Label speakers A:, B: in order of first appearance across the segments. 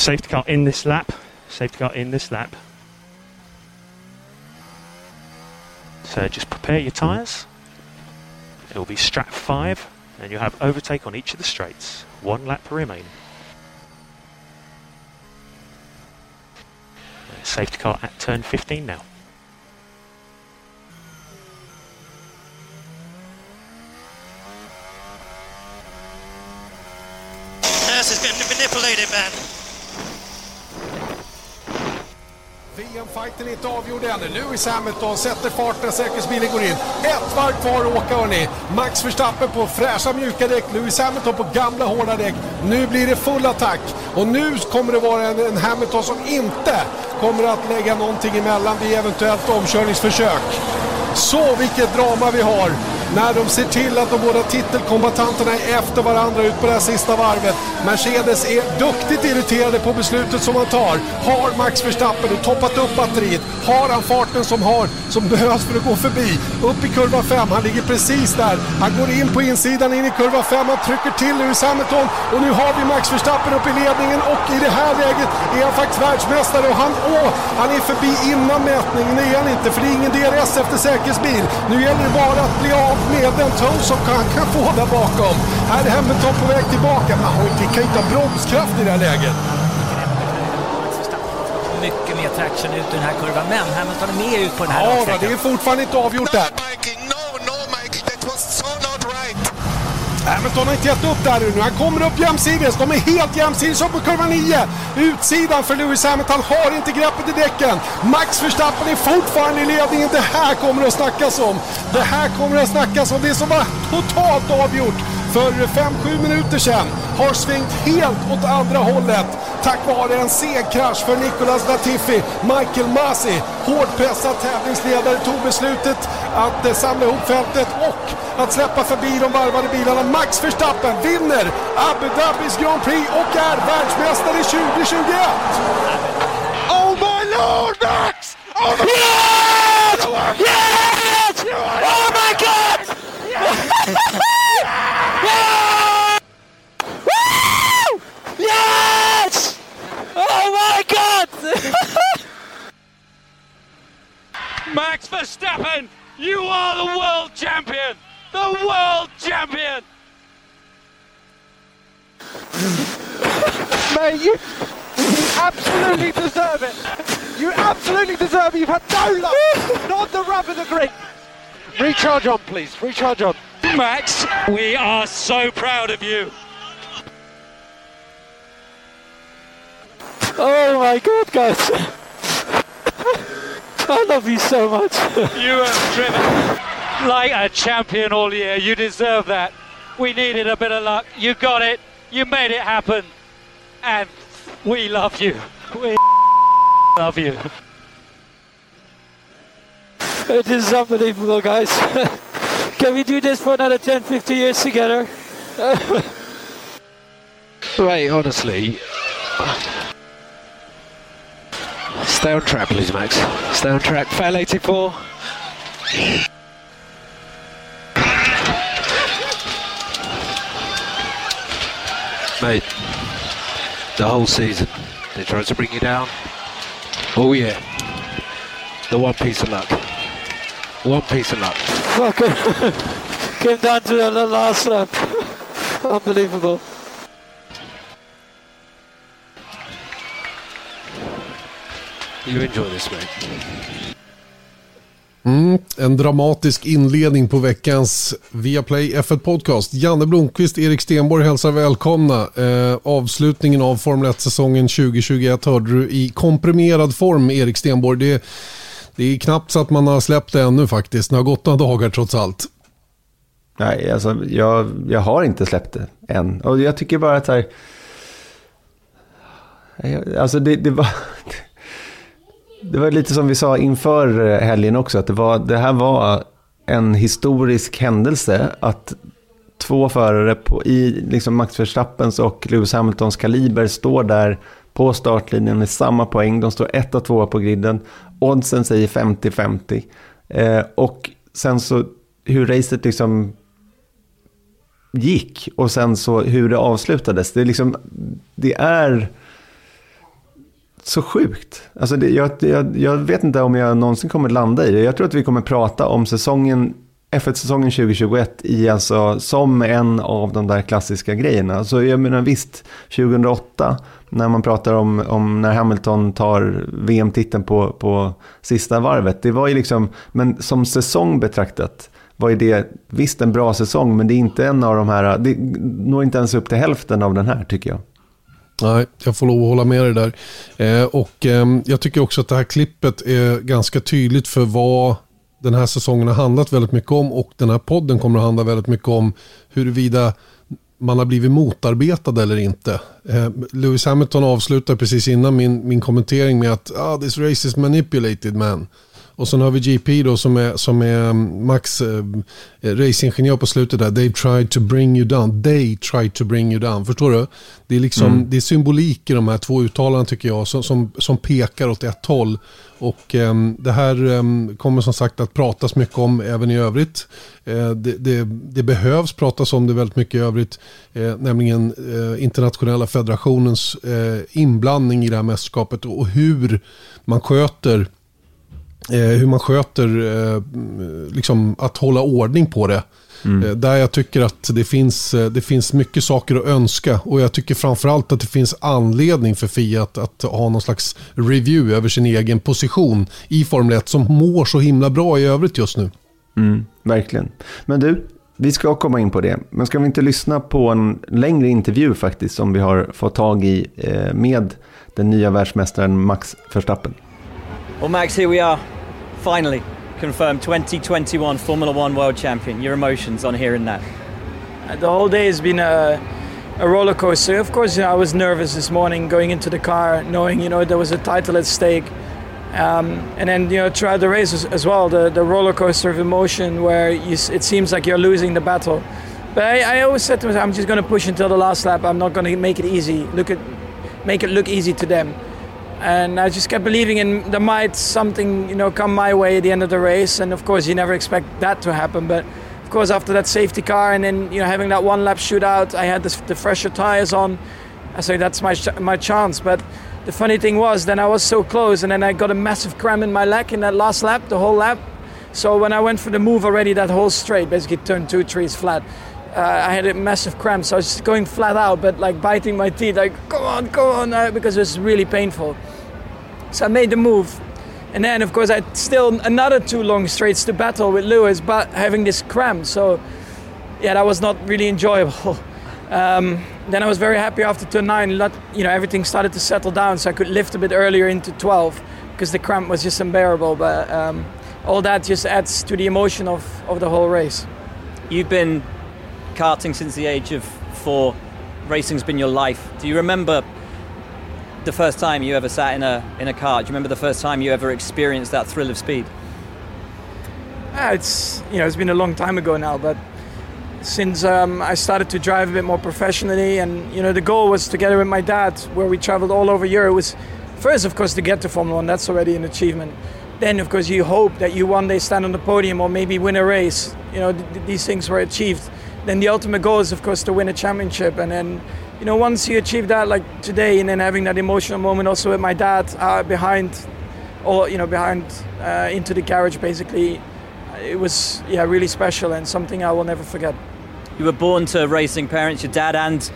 A: Safety car in this lap. Safety car in this lap. So just prepare your tyres. It will be strap 5 and you'll have overtake on each of the straights. One lap remain. Uh, safety car at turn 15 now.
B: Nurse has been manipulated, man.
C: VM-fighten är inte avgjord ännu. Lewis Hamilton sätter fart när säkerhetsbilen går in. Ett varv kvar att åka hörni. Max Verstappen på fräscha mjuka däck, Lewis Hamilton på gamla hårda däck. Nu blir det full attack och nu kommer det vara en, en Hamilton som inte kommer att lägga någonting emellan vid eventuellt omkörningsförsök. Så vilket drama vi har när de ser till att de båda titelkombatanterna är efter varandra ut på det här sista varvet. Mercedes är duktigt irriterade på beslutet som han tar. Har Max Verstappen toppat upp batteriet? Har han farten som, har, som behövs för att gå förbi? Upp i kurva 5, han ligger precis där. Han går in på insidan in i kurva 5, han trycker till Lewis Hamilton och nu har vi Max Verstappen upp i ledningen och i det här läget är han faktiskt världsmästare och han, åh, han är förbi innan mätningen, det är han inte för det är ingen DRS efter säkerhetsbil. Nu gäller det bara att bli av med den tow som han kan få där bakom. Här är Hamilton på väg tillbaka, men han kan ju inte ha bromskraft i det här läget.
D: Mycket mer traction ut i den här kurvan, men Hamilton är med ut på den här
C: Ja, det är fortfarande inte avgjort där.
B: Michael, no, no, Michael, that was so not right.
C: Hamilton har inte gett upp där nu. Han kommer upp jämsides. De är helt jämsides upp på kurva 9. Utsidan för Lewis Hamilton har inte greppet i däcken. Max Verstappen är fortfarande i ledningen. Det här kommer att snackas om. Det här kommer att snackas om. Det som var totalt avgjort för 5-7 minuter sedan har svängt helt åt andra hållet tack vare en seg krasch för Nicolas Latifi. Michael Masi, hårdpressad tävlingsledare, tog beslutet att eh, samla ihop fältet och att släppa förbi de varvade bilarna. Max Verstappen vinner Abu Dhabis Grand Prix och är världsmästare 2021!
E: Oh my lord, Max! Oh my yes! Yes! Oh my god! Yes! Oh my god!
F: Max Verstappen, you are the world champion! The world champion!
E: Mate, you absolutely deserve it. You absolutely deserve it. You've had no luck. Not the rub of the grip! Recharge on, please. Recharge on.
F: Max, we are so proud of you.
E: Oh my god, guys. I love you so much.
F: You have driven like a champion all year. You deserve that. We needed a bit of luck. You got it. You made it happen. And we love you. We love you.
E: It is unbelievable, guys. Can we do this for another 10, 50 years together?
G: Right, honestly. Stay on track, please, Max. Stay on track. Fail 84. Mate, the whole season, they tried to bring you down. Oh, yeah. The one piece of luck. One piece of luck.
E: Came down to the last lap. Unbelievable.
G: You enjoy this, mate.
C: Mm, en dramatisk inledning på veckans Viaplay F1 Podcast. Janne Blomqvist, Erik Stenborg hälsar välkomna. Eh, avslutningen av Formel 1-säsongen 2021 hörde du i komprimerad form, Erik Stenborg. Det, det är knappt så att man har släppt det ännu faktiskt. Det har gått några dagar trots allt.
H: Nej, alltså jag, jag har inte släppt det än. Och jag tycker bara att så här... Alltså det, det var... Det var lite som vi sa inför eh, helgen också, att det, var, det här var en historisk händelse. Att två förare på, i liksom Max Verstappens och Lewis Hamiltons kaliber står där på startlinjen med samma poäng. De står ett och tvåa på griden. Oddsen säger 50-50. Eh, och sen så hur racet liksom gick och sen så hur det avslutades. Det är liksom, det är så sjukt. Alltså det, jag, jag, jag vet inte om jag någonsin kommer landa i det. Jag tror att vi kommer prata om säsongen F1-säsongen 2021 i alltså som en av de där klassiska grejerna. Så jag menar visst, 2008 när man pratar om, om när Hamilton tar VM-titeln på, på sista varvet. Det var ju liksom, men som säsong betraktat var ju det visst en bra säsong, men det är inte en av de här, det når inte ens upp till hälften av den här tycker jag.
C: Nej, jag får lov att hålla med dig där. Eh, och eh, jag tycker också att det här klippet är ganska tydligt för vad den här säsongen har handlat väldigt mycket om och den här podden kommer att handla väldigt mycket om huruvida man har blivit motarbetad eller inte. Eh, Lewis Hamilton avslutar precis innan min, min kommentering med att ah, this race is manipulated man. Och sen har vi GP då som är, som är mm, Max eh, racingingenjör på slutet där. They tried to bring you down. They tried to bring you down. Förstår du? Det är, liksom, mm. det är symbolik i de här två uttalandena tycker jag som, som, som pekar åt ett håll. Och eh, det här eh, kommer som sagt att pratas mycket om även i övrigt. Eh, det, det, det, behövs pratas om det väldigt mycket i övrigt. Eh, nämligen eh, internationella federationens eh, inblandning i det här mästerskapet och hur man sköter Eh, hur man sköter eh, liksom att hålla ordning på det. Mm. Eh, där jag tycker att det finns, det finns mycket saker att önska. Och jag tycker framförallt att det finns anledning för Fia att, att ha någon slags review över sin egen position i Formel 1 som mår så himla bra i övrigt just nu.
H: Mm, verkligen. Men du, vi ska komma in på det. Men ska vi inte lyssna på en längre intervju faktiskt som vi har fått tag i med den nya världsmästaren Max Verstappen?
I: Well, Max, here we are. Finally, confirmed 2021 Formula One World Champion. Your emotions on hearing that?
J: Uh, the whole day has been a, a roller coaster. Of course, you know, I was nervous this morning going into the car, knowing you know there was a title at stake. Um, and then you know throughout the race as, as, well, the, the roller coaster of emotion where you, it seems like you're losing the battle. But I, I always said to myself, I'm just going to push until the last lap. I'm not going to make it easy. Look at, make it look easy to them and I just kept believing in there might something you know come my way at the end of the race. And of course you never expect that to happen. But of course after that safety car and then you know having that one lap shootout I had the, the fresher tires on. I say that's my my chance. But the funny thing was then I was so close and then I got a massive cramp in my leg in that last lap the whole lap. So when I went for the move already that whole straight basically turned two trees flat uh, I had a massive cramp so I was going flat out but like biting my teeth like come on come on uh, because it was really painful so I made the move. And then, of course, I had still another two long straights to battle with Lewis, but having this cramp. So, yeah, that was not really enjoyable. Um, then I was very happy after turn nine. Let, you know, everything started to settle down, so I could lift a bit earlier into 12 because the cramp was just unbearable. But um, all that just adds to the emotion of, of the whole race.
I: You've been karting since the age of four. Racing's been your life. Do you remember the first time you ever sat in a in a car? Do you remember the first time you ever experienced that thrill of speed?
J: Uh, it's you know it's been a long time ago now, but since um, I started to drive a bit more professionally, and you know the goal was together with my dad, where we traveled all over Europe. Was first, of course, to get to Formula One. That's already an achievement. Then, of course, you hope that you one day stand on the podium or maybe win a race. You know th- these things were achieved. Then the ultimate goal is, of course, to win a championship, and then you know, once you achieve that, like today, and then having that emotional moment also with my dad uh, behind, or you know, behind uh, into the garage, basically, it was yeah really special and something I will never forget.
I: You were born to racing parents, your dad and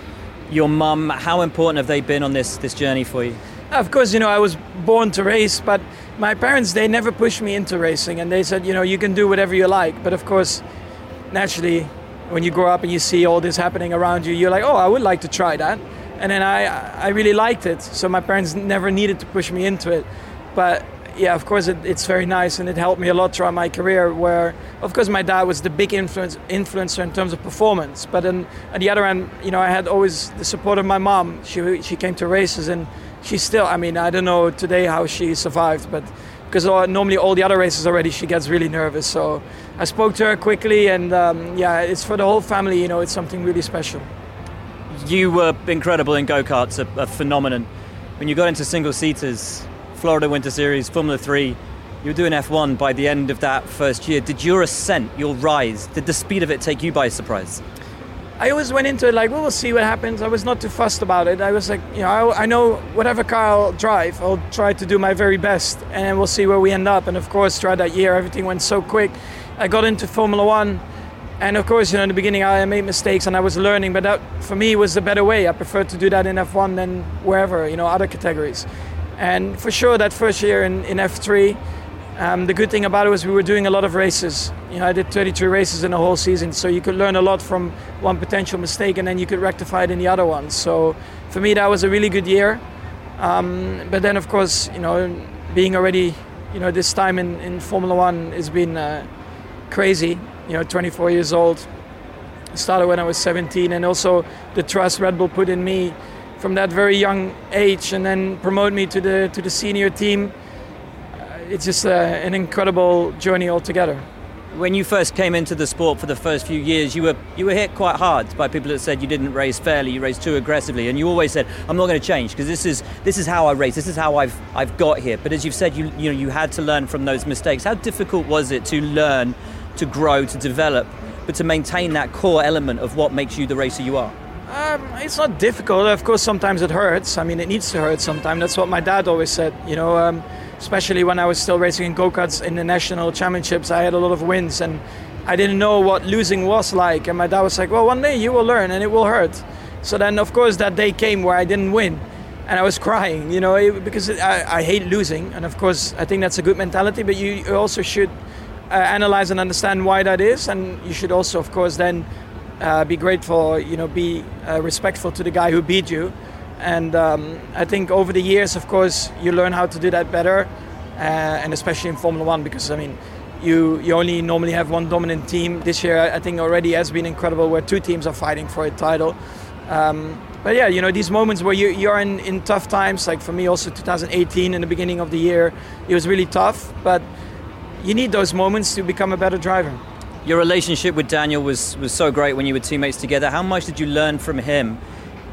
I: your mum. How important have they been on this this journey for you?
J: Of course, you know, I was born to race, but my parents they never pushed me into racing, and they said, you know, you can do whatever you like. But of course, naturally, when you grow up and you see all this happening around you, you're like, oh, I would like to try that. And then I, I really liked it. So my parents never needed to push me into it. But yeah, of course, it, it's very nice and it helped me a lot throughout my career. Where, of course, my dad was the big influence, influencer in terms of performance. But then at the other end, you know, I had always the support of my mom. She, she came to races and she still, I mean, I don't know today how she survived, but because normally all the other races already she gets really nervous. So I spoke to her quickly, and um, yeah, it's for the whole family. You know, it's something really special.
I: You were incredible in go karts, a, a phenomenon. When you got into single seaters, Florida Winter Series, Formula Three, you were doing F1 by the end of that first year. Did your ascent, your rise, did the speed of it take you by surprise?
J: I always went into it like, well, see what happens. I was not too fussed about it. I was like, you know, I, I know whatever car I'll drive, I'll try to do my very best, and we'll see where we end up. And of course, throughout that year, everything went so quick. I got into Formula One, and of course, you know, in the beginning, I made mistakes and I was learning, but that for me was the better way. I preferred to do that in F1 than wherever, you know, other categories. And for sure, that first year in, in F3, um, the good thing about it was we were doing a lot of races. You know, I did 33 races in a whole season, so you could learn a lot from one potential mistake, and then you could rectify it in the other ones. So for me, that was a really good year. Um, but then, of course, you know, being already, you know, this time in, in Formula One has been uh, crazy. You know, 24 years old. Started when I was 17, and also the trust Red Bull put in me from that very young age, and then promote me to the to the senior team it's just uh, an incredible journey altogether.
I: When you first came into the sport for the first few years, you were you were hit quite hard by people that said you didn't race fairly, you raced too aggressively, and you always said, "I'm not going to change because this is this is how I race, this is how I've I've got here." But as you've said, you you know you had to learn from those mistakes. How difficult was it to learn, to grow, to develop, but to maintain that core element of what makes you the racer you are?
J: Um, it's not difficult. Of course, sometimes it hurts. I mean, it needs to hurt sometimes. That's what my dad always said. You know. Um, especially when I was still racing in go-karts in the national championships. I had a lot of wins and I didn't know what losing was like. And my dad was like, well, one day you will learn and it will hurt. So then, of course, that day came where I didn't win. And I was crying, you know, because I, I hate losing. And of course, I think that's a good mentality, but you also should uh, analyze and understand why that is. And you should also, of course, then uh, be grateful, you know, be uh, respectful to the guy who beat you and um, I think over the years, of course, you learn how to do that better, uh, and especially in Formula One, because I mean, you you only normally have one dominant team. This year, I think already has been incredible, where two teams are fighting for a title. Um, but yeah, you know, these moments where you, you're in, in tough times, like for me also 2018 in the beginning of the year, it was really tough, but you need those moments to become a better driver.
I: Your relationship with Daniel was, was so great when you were teammates together. How much did you learn from him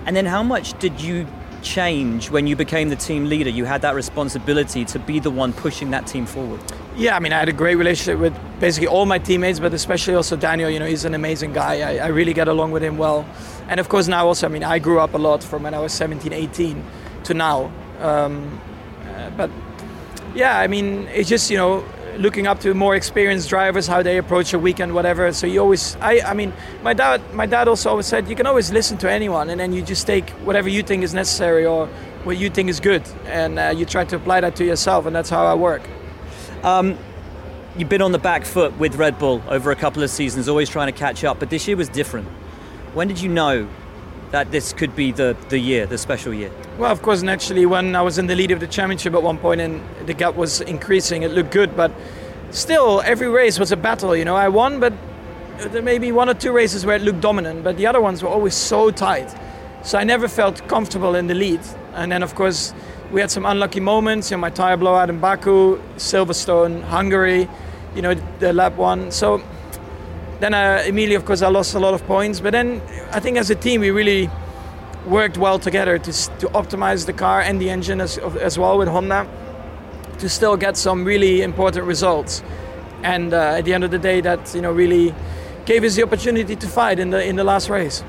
I: and then how much did you change when you became the team leader? You had that responsibility to be the one pushing that team forward.
J: Yeah, I mean, I had a great relationship with basically all my teammates, but especially also Daniel. You know, he's an amazing guy. I, I really get along with him well. And of course, now also, I mean, I grew up a lot from when I was 17, 18 to now. Um, uh, but yeah, I mean, it's just, you know, looking up to more experienced drivers how they approach a weekend whatever. So you always i i mean my dad my dad also always said you can always listen to anyone and then you just take whatever you think is necessary or what you think is good and uh, you try to apply that to yourself and that's how i work.
I: Um, you've been on the back foot with red bull over a couple of seasons always trying to catch up but this year was different. When did you know that this could be the, the year, the special year?
J: Well, of course, naturally, when I was in the lead of the championship at one point and the gap was increasing, it looked good, but still, every race was a battle. You know, I won, but uh, there may be one or two races where it looked dominant, but the other ones were always so tight. So I never felt comfortable in the lead. And then, of course, we had some unlucky moments. You know, my tire blowout in Baku, Silverstone, Hungary. You know, the lap one. So then uh, immediately, of course, I lost a lot of points. But then I think as a team, we really worked well together to, to optimize the car and the engine as, as well with Honda to still get some really important results. And uh, at the end of the day, that you know really gave us the opportunity to fight in the in the last race.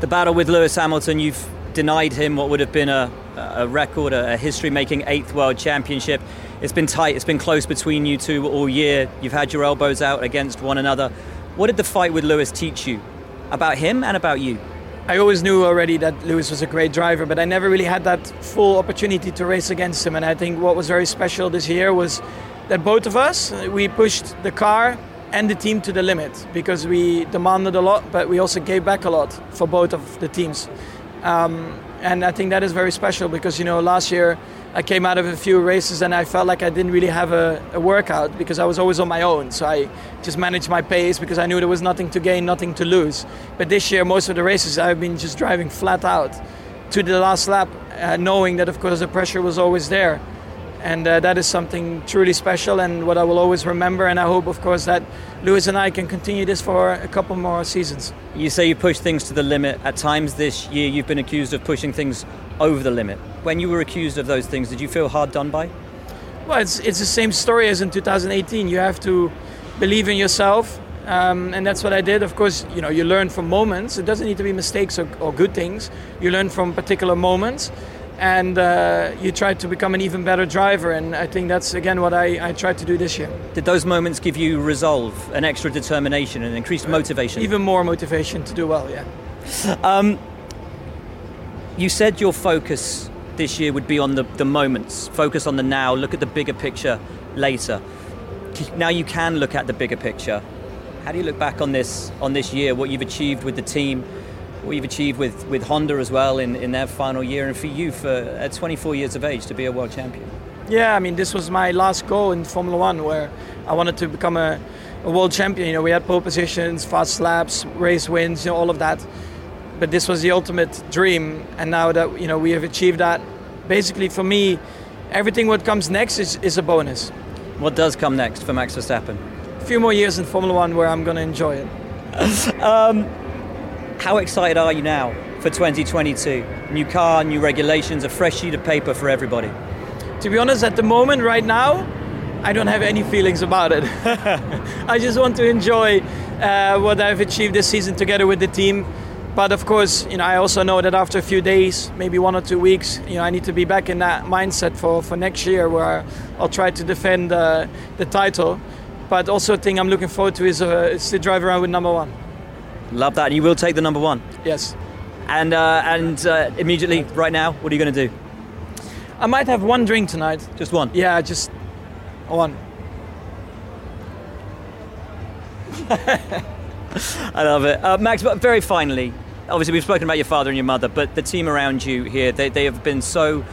I: The battle with Lewis Hamilton, you've denied him what would have been a, a record, a history-making eighth world championship. It's been tight. It's been close between you two all year. You've had your elbows out against one another. What did the fight with Lewis teach you about him and about you?
J: I always knew already that Lewis was a great driver, but I never really had that full opportunity to race against him. And I think what was very special this year was that both of us we pushed the car and the team to the limit because we demanded a lot, but we also gave back a lot for both of the teams. Um, and I think that is very special because you know last year I came out of a few races and I felt like I didn't really have a, a, workout because I was always on my own. So I just managed my pace because I knew there was nothing to gain, nothing to lose. But this year, most of the races I've been just driving flat out to the last lap, uh, knowing that of course the pressure was always there and uh, that is something truly special and what I will always remember. And I hope, of course, that Lewis and I can continue this for a couple more seasons.
I: You say you push things to the limit. At times this year, you've been accused of pushing things over the limit. When you were accused of those things, did you feel hard done by?
J: Well, it's, it's the same story as in 2018. You have to believe in yourself, Um, and that's what I did. Of course, you know, you learn from moments. It doesn't need to be mistakes or, or good things. You learn from particular moments, and uh, you try to become an even better driver. And I think that's again what I, I tried to do this year.
I: Did those moments give you resolve, an extra determination, and increased motivation?
J: Even more motivation to do well. Yeah.
I: Um, you said your focus this year would be on the, the moments, focus on the now, look at the bigger picture later. Now you can look at the bigger picture. How do you look back on this on this year, what you've achieved with the team, what you've achieved with, with Honda as well in, in their final year, and for you for at 24 years of age to be a world champion?
J: Yeah, I mean, this was my last goal in Formula One where I wanted to become a, a world champion. You know, we had pole positions, fast laps, race wins, you know, all of that. But this was the ultimate dream, and now that you know we have achieved that, basically for me, everything what comes next is, is a bonus.
I: What does come next for Max Verstappen?
J: A few more years in Formula One where I'm going to enjoy it.
I: um, how excited are you now for 2022? New car, new regulations, a fresh sheet of paper for everybody.
J: To be honest, at the moment, right now, I don't have any feelings about it. I just want to enjoy uh, what I've achieved this season together with the team. But of course, you know, I also know that after a few days, maybe one or two weeks, you know, I need to be back in that mindset for, for next year, where I'll try to defend uh, the title. But also, a thing I'm looking forward to is, uh, is to drive around with number one.
I: Love that. And You will take the number one.
J: Yes.
I: And uh, and uh, immediately, right now, what are you going to do?
J: I might have one drink tonight.
I: Just one.
J: Yeah, just one.
I: I love it. Uh, Max, but very finally, obviously we've spoken about your father and your mother, but the team around you here, they, they have been so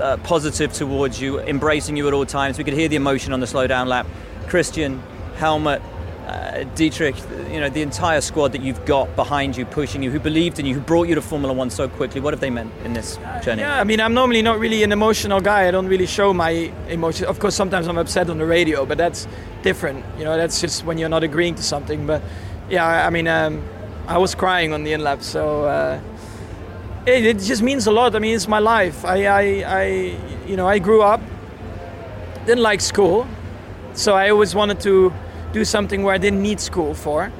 I: uh, positive towards you, embracing you at all times. We could hear the emotion on the slow down lap. Christian, Helmut, uh, Dietrich, you know, the entire squad that you've got behind you, pushing you, who believed in you, who brought you to Formula One so quickly. What have they meant in this journey?
J: Yeah, I mean, I'm normally not really an emotional guy. I don't really show my emotions. Of course, sometimes I'm upset on the radio, but that's different. You know, that's just when you're not agreeing to something. But yeah, I mean, um, I was crying on the in lap, so uh, it, it, just means a lot. I mean, it's my life. I, I, I, you know, I grew up, didn't like school, so I always wanted to do something where I didn't need school for.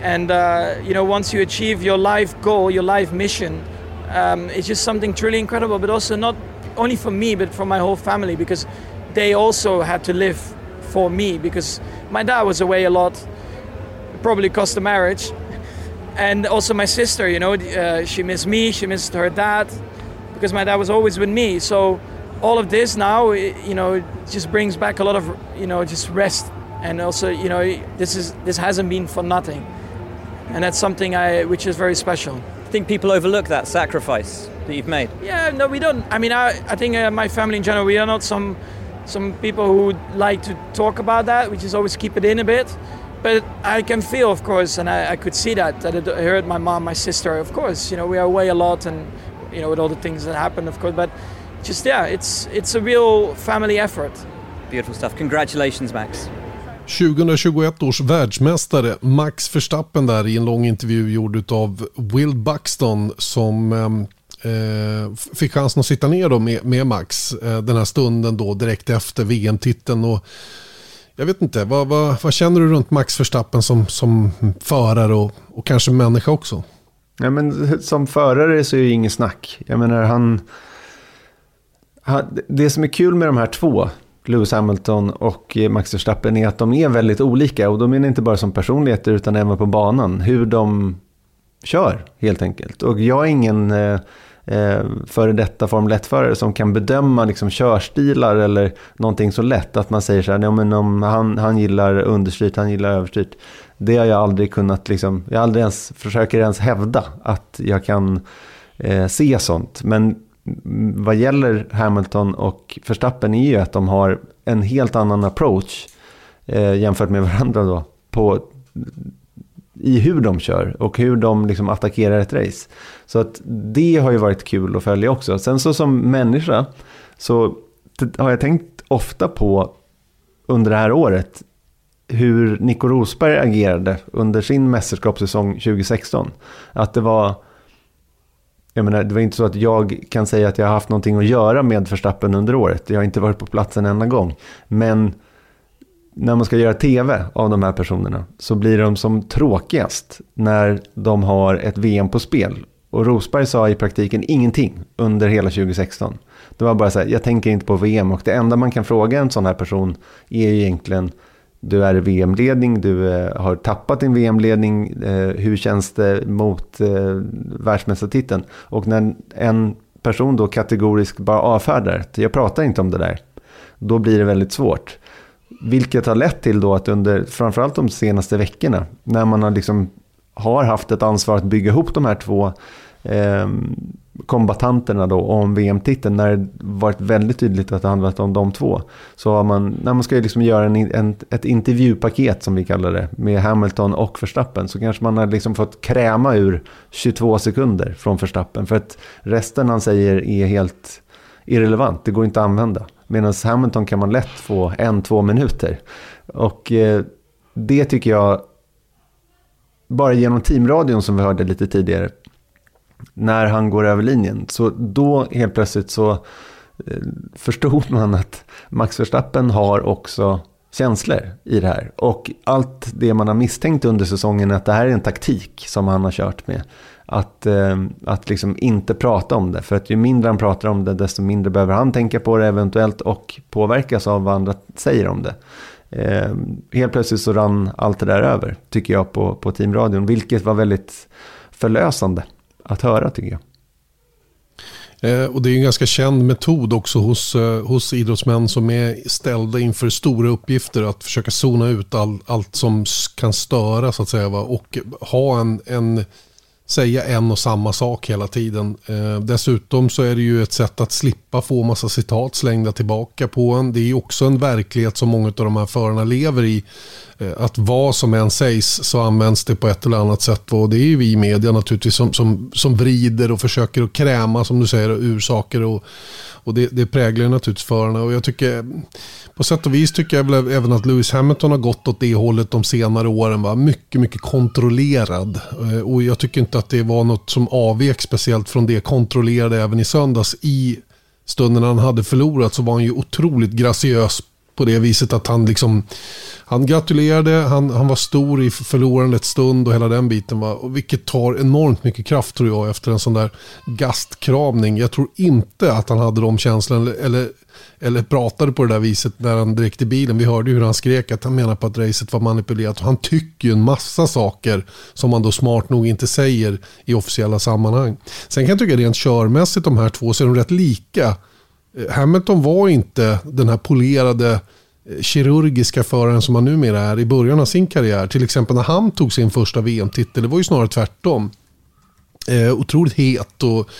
J: And uh, you know, once you achieve your life goal, your life mission, um, it's just something truly incredible. But also not only for me, but for my whole family, because they also had to live for me. Because my dad was away a lot, probably cost the marriage, and also my sister. You know, uh, she missed me, she missed her dad, because my dad was always with me. So all of this now, you know, just brings back a lot of you know just rest and also you know this is this hasn't been for nothing. And that's something I, which is very special.
I: I think people overlook that sacrifice that you've made?
J: Yeah no we don't. I mean I, I think uh, my family in general we are not some some people who like to talk about that. We just always keep it in a bit. But I can feel of course and I, I could see that that it hurt my mom my sister of course. You know we are away a lot and you know with all the things that happen of course. But just yeah it's it's a real family effort.
I: Beautiful stuff. Congratulations Max
C: 2021 års världsmästare Max Verstappen där i en lång intervju gjord av Will Buxton som ehm, eh, fick chansen att sitta ner då med, med Max eh, den här stunden då direkt efter VM-titeln. Och jag vet inte, vad, vad, vad, känner du runt Max Verstappen som, som förare och, och kanske människa också?
H: Ja, men som förare så är det ju inget snack. Jag menar han, han... Det som är kul med de här två Lewis Hamilton och eh, Max Verstappen är att de är väldigt olika. Och de menar inte bara som personligheter utan även på banan. Hur de kör helt enkelt. Och jag är ingen eh, eh före detta Formel 1-förare som kan bedöma liksom, körstilar eller någonting så lätt. Att man säger så här, ja, men om han, han gillar understyrt, han gillar överstyrt. Det har jag aldrig kunnat, liksom, jag aldrig ens, försöker ens hävda att jag kan eh, se sånt. Men vad gäller Hamilton och Verstappen är ju att de har en helt annan approach eh, jämfört med varandra då. På, I hur de kör och hur de liksom attackerar ett race. Så att det har ju varit kul att följa också. Sen så som människa så har jag tänkt ofta på under det här året hur Nico Rosberg agerade under sin mästerskapssäsong 2016. Att det var jag menar, det var inte så att jag kan säga att jag har haft någonting att göra med Verstappen under året. Jag har inte varit på plats en enda gång. Men när man ska göra tv av de här personerna så blir de som tråkigast när de har ett VM på spel. Och Rosberg sa i praktiken ingenting under hela 2016. Det var bara så här, jag tänker inte på VM och det enda man kan fråga en sån här person är egentligen du är i VM-ledning, du eh, har tappat din VM-ledning, eh, hur känns det mot eh, världsmästartiteln? Och när en person då kategoriskt bara avfärdar, jag pratar inte om det där, då blir det väldigt svårt. Vilket har lett till då att under, framförallt de senaste veckorna, när man har, liksom, har haft ett ansvar att bygga ihop de här två eh, kombatanterna då om VM-titeln, när det varit väldigt tydligt att det handlat om de två, så har man, när man ska liksom göra en, en, ett intervjupaket som vi kallar det, med Hamilton och Verstappen, så kanske man har liksom fått kräma ur 22 sekunder från Verstappen, för att resten han säger är helt irrelevant, det går inte att använda. Medan Hamilton kan man lätt få en, två minuter. Och eh, det tycker jag, bara genom teamradion som vi hörde lite tidigare, när han går över linjen, så då helt plötsligt så eh, förstod man att Max Verstappen har också känslor i det här. Och allt det man har misstänkt under säsongen att det här är en taktik som han har kört med. Att, eh, att liksom inte prata om det. För att ju mindre han pratar om det, desto mindre behöver han tänka på det eventuellt och påverkas av vad andra säger om det. Eh, helt plötsligt så rann allt det där över, tycker jag, på, på teamradion. Vilket var väldigt förlösande att höra, tycker jag.
C: Eh, och det är en ganska känd metod också hos, eh, hos idrottsmän som är ställda inför stora uppgifter att försöka zona ut all, allt som kan störa så att säga. Va? Och ha en, en säga en och samma sak hela tiden. Eh, dessutom så är det ju ett sätt att slippa få massa citat slängda tillbaka på en. Det är ju också en verklighet som många av de här förarna lever i. Eh, att vad som än sägs så används det på ett eller annat sätt. Och det är ju vi i media naturligtvis som, som, som vrider och försöker att kräma, som du säger, ur saker. Och, och det, det präglar naturligtvis förarna. Och jag tycker, på sätt och vis tycker jag väl även att Lewis Hamilton har gått åt det hållet de senare åren. Va? Mycket, mycket kontrollerad. Eh, och jag tycker inte att det var något som avvek speciellt från det kontrollerade även i söndags. I stunden han hade förlorat så var han ju otroligt graciös på det viset att han liksom han gratulerade, han, han var stor i förlorandets stund och hela den biten. Va? Och vilket tar enormt mycket kraft tror jag efter en sån där gastkramning. Jag tror inte att han hade de känslorna eller, eller, pratade på det där viset när han direkt i bilen. Vi hörde hur han skrek att han menar på att racet var manipulerat. Och han tycker ju en massa saker som man då smart nog inte säger i officiella sammanhang. Sen kan jag tycka rent körmässigt de här två så är de rätt lika. Hamilton var inte den här polerade eh, kirurgiska föraren som han numera är i början av sin karriär. Till exempel när han tog sin första VM-titel, det var ju snarare tvärtom. Eh, otroligt het och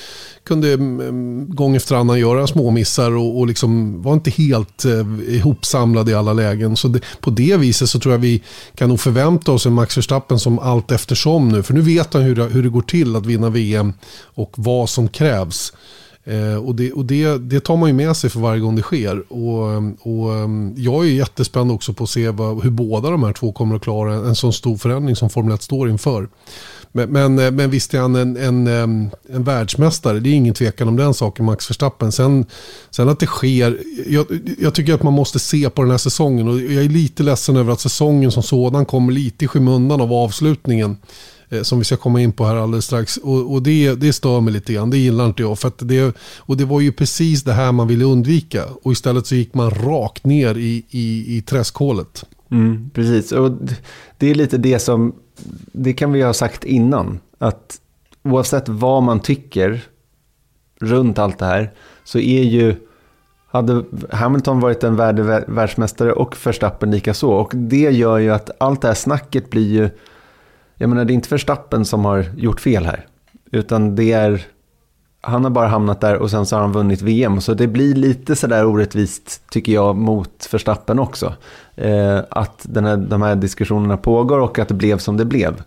C: kunde mm, mm, gång efter annan göra små missar och, och liksom var inte helt eh, ihopsamlad i alla lägen. Så det, på det viset så tror jag vi kan nog förvänta oss en Max Verstappen som allt eftersom nu. För nu vet han hur hur det går till att vinna VM och vad som krävs. Eh, och det, och det, det tar man ju med sig för varje gång det sker. Och, och ehm, jag är jättespänd också på att se vad, hur båda de här två kommer att klara en, en sån stor förändring som Formel 1 står inför. Men, men, eh, men visst är han en, en, ehm, en världsmästare, det är ingen tvekan om den saken, Max Verstappen. Sen, sen att det sker, jag, jag, tycker att man måste se på den här säsongen och jag är lite ledsen över att säsongen som sådan kommer lite i skymundan av avslutningen. Eh, som vi ska komma in på här alldeles strax. Och, och det, det stör mig lite grann, det gillar inte jag. För att det, och det var ju precis det här man ville undvika. Och istället så gick man rakt ner i, i, i träskhålet.
H: Mm, precis, och det är lite det som, det kan vi ha sagt innan. Att oavsett vad man tycker runt allt det här så är ju hade Hamilton varit en värdig världsmästare och Verstappen lika så. Och det gör ju att allt det här snacket blir ju jag menar, det är inte Verstappen som har gjort fel här. Utan det är, han har bara hamnat där och sen så har han vunnit VM. Så det blir lite sådär orättvist, tycker jag, mot Verstappen också. Eh, att den här, de här diskussionerna pågår och att det blev som det blev.